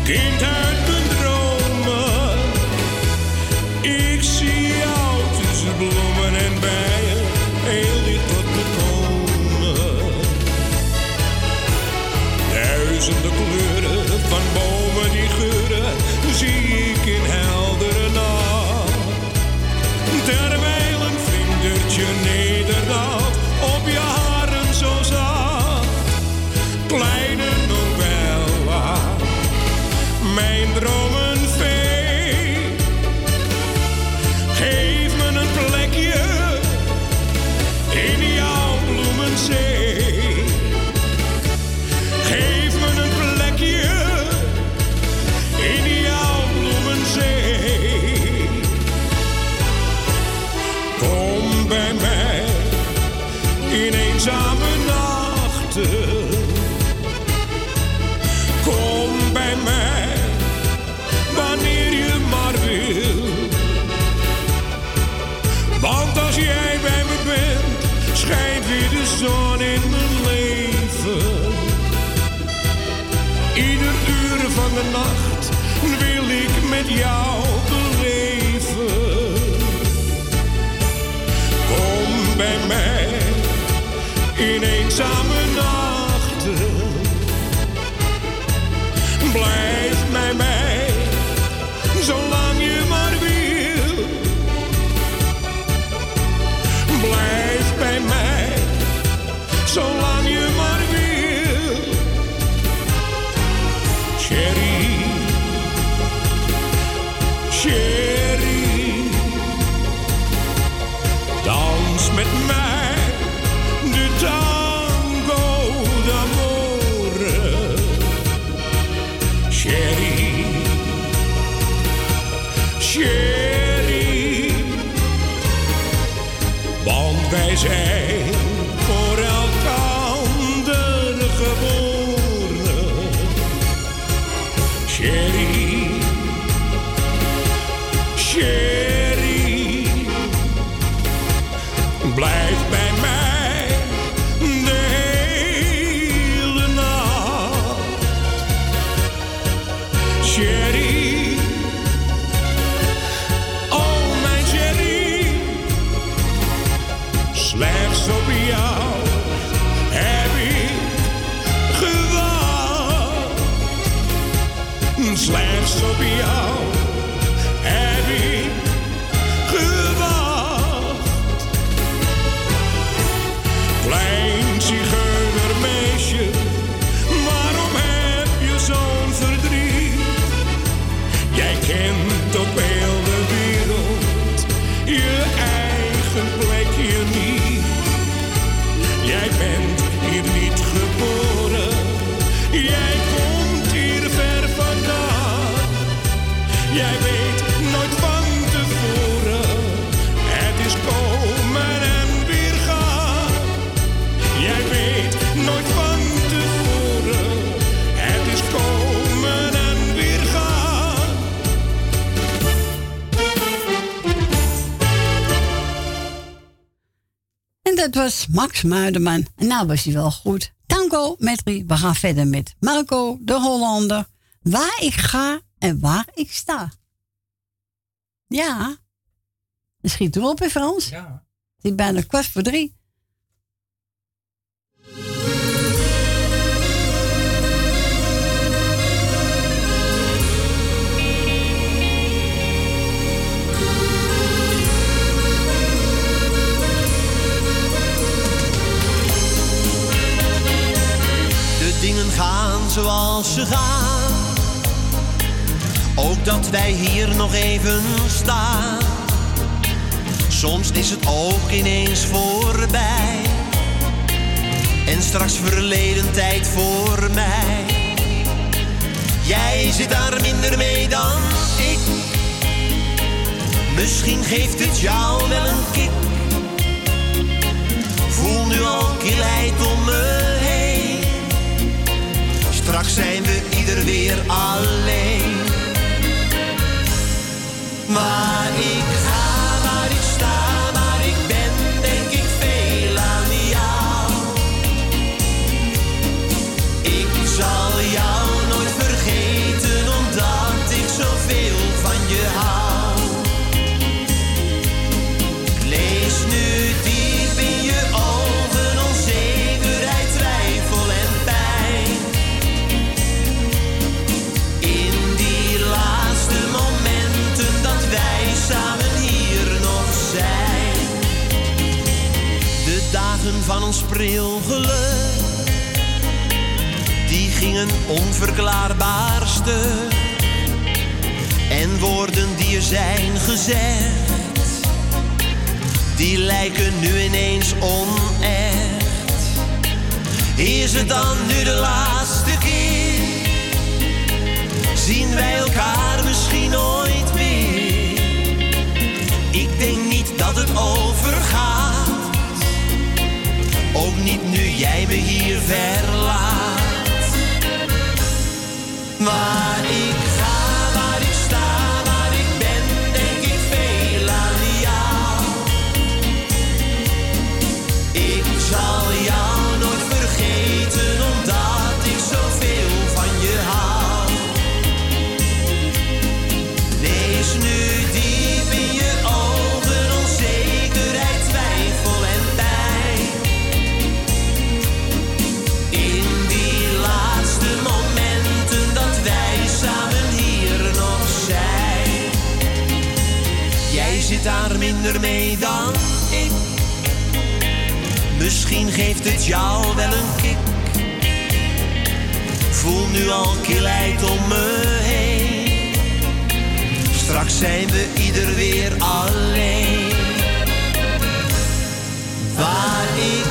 Kindheid. nacht wil ik met jou beleven. Kom bij mij in eenzame nachten. Blijf bij mij. Dat was Max Muiderman. En nou was hij wel goed. Tango met Rie. We gaan verder met Marco de Hollander. Waar ik ga en waar ik sta. Ja. Schiet erop in Frans. Ja. Het is bijna kwart voor drie. Gaan zoals ze gaan. Ook dat wij hier nog even staan. Soms is het ook ineens voorbij. En straks verleden tijd voor mij. Jij zit daar minder mee dan ik. Misschien geeft het jou wel een kick. Voel nu al kilheid om me. Straks zijn we ieder weer alleen. Van ons pril geluk, die gingen onverklaarbaar stuk. En woorden die er zijn gezegd, die lijken nu ineens onecht. Is het dan nu de laatste keer? Zien wij elkaar misschien nooit meer? Ik denk niet dat het overgaat. Ook niet nu jij me hier verlaat. Waar ik minder mee dan ik. Misschien geeft het jou wel een kick. Voel nu al kilheid om me heen. Straks zijn we ieder weer alleen. Waar ik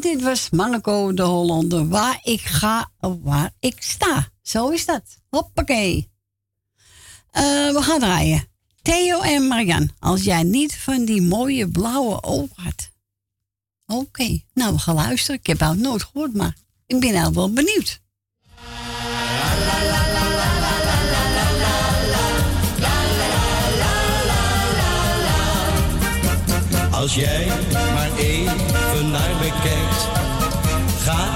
dit was Marco de Hollander. Waar ik ga, waar ik sta. Zo is dat. Hoppakee. Eh, we gaan draaien. Theo en Marian, als jij niet van die mooie blauwe ogen had. Oké, nou we gaan luisteren. Ik heb het nooit gehoord, maar ik ben nou wel benieuwd. Als jij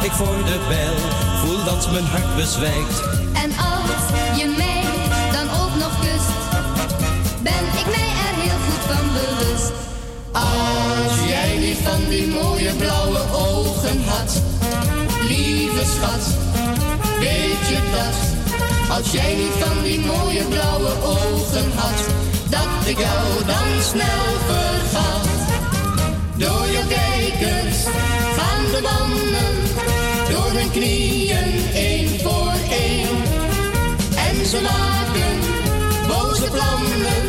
ik voor de bel, voel dat mijn hart bezwijkt. En als je mij dan ook nog kust, ben ik mij er heel goed van bewust. Als jij niet van die mooie blauwe ogen had, lieve schat, weet je dat? Als jij niet van die mooie blauwe ogen had, dat ik jou dan snel vergat. Door jouw kijkers de banden door hun knieën één voor één. En ze maken boze plannen,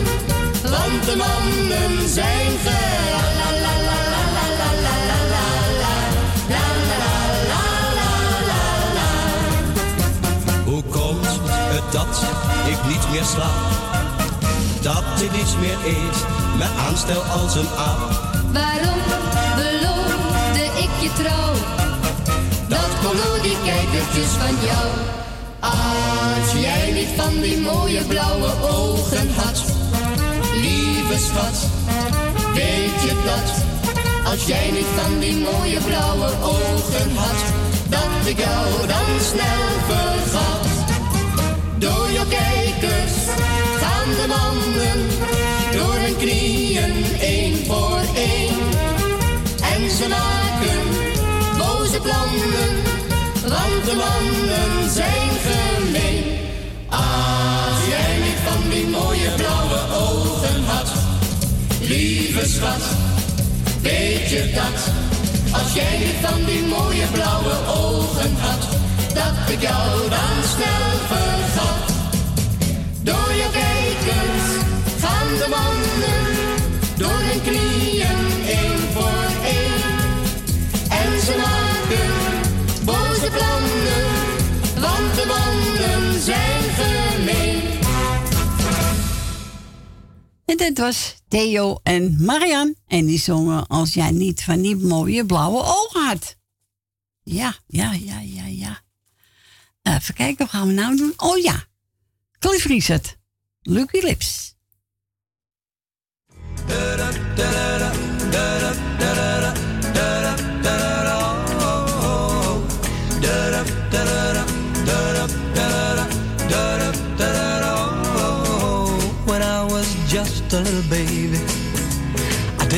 want de mannen zijn ver. Hoe komt het dat ik niet meer slaap. Dat ik niets meer eet, me aanstel als een aap. Waarom? Je trouw? Dat kijkertjes van jou. Als jij niet van die mooie blauwe ogen had, lieve schat, weet je dat? Als jij niet van die mooie blauwe ogen had, dat ik jou dan snel vergat. Door jouw kijkers gaan de mannen door hun knieën één voor één. En ze boze plannen, want zijn gemeen. Als jij niet van die mooie blauwe ogen had, lieve schat, weet je dat? Als jij niet van die mooie blauwe ogen had, dat ik jou dan snel vergat. Door je kijkers gaan de mannen door hun knieën plannen, want de mannen zijn gemeen. En dit was Theo en Marian. En die zongen als jij niet van die mooie blauwe ogen had. Ja, ja, ja, ja, ja. Even kijken, wat gaan we nou doen? Oh ja, Cliff Richard. Lucky Lips.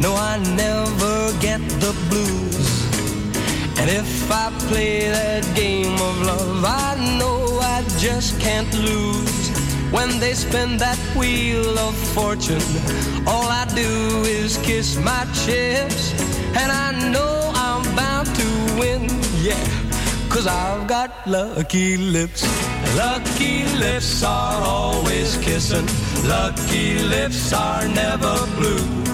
No, I never get the blues. And if I play that game of love, I know I just can't lose. When they spin that wheel of fortune, all I do is kiss my chips. And I know I'm bound to win, yeah. Cause I've got lucky lips. Lucky lips are always kissing. Lucky lips are never blue.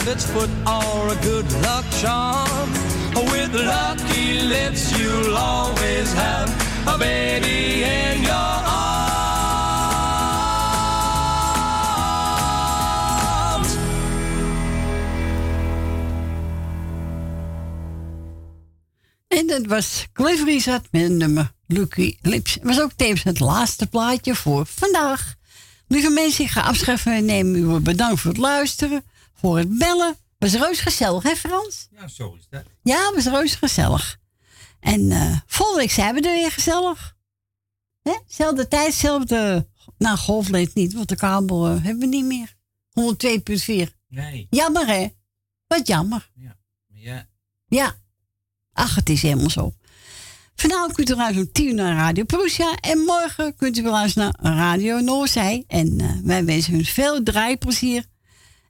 rabbit's foot, or a good luck charm. With lucky lips, you'll always have a baby in your arms. En dat was Cliff Richard met een nummer Lucky Lips. Het was ook tevens het laatste plaatje voor vandaag. Lieve mensen, ik ga afscheid van u nemen. U bedankt voor het luisteren, voor het bellen. Was reus gezellig, hè Frans? Ja, zo is dat. Ja, was reus gezellig. En eh volgende week zijn we er weer gezellig. Hè? Zelfde tijd, zelfde... Nou, golfleed niet, want de kabel eh, hebben we niet meer. 102.4. Nee. Jammer, hè? Wat jammer. Ja. Ja. Ach, het is helemaal zo. Vanavond kunt u luisteren om 10 uur naar Radio Prussia. En morgen kunt u weer luisteren naar Radio Noorzij. En eh, wij wensen u veel draaiplezier.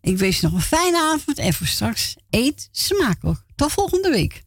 Ik wens u nog een fijne avond. En voor straks eet smakelijk. Tot volgende week.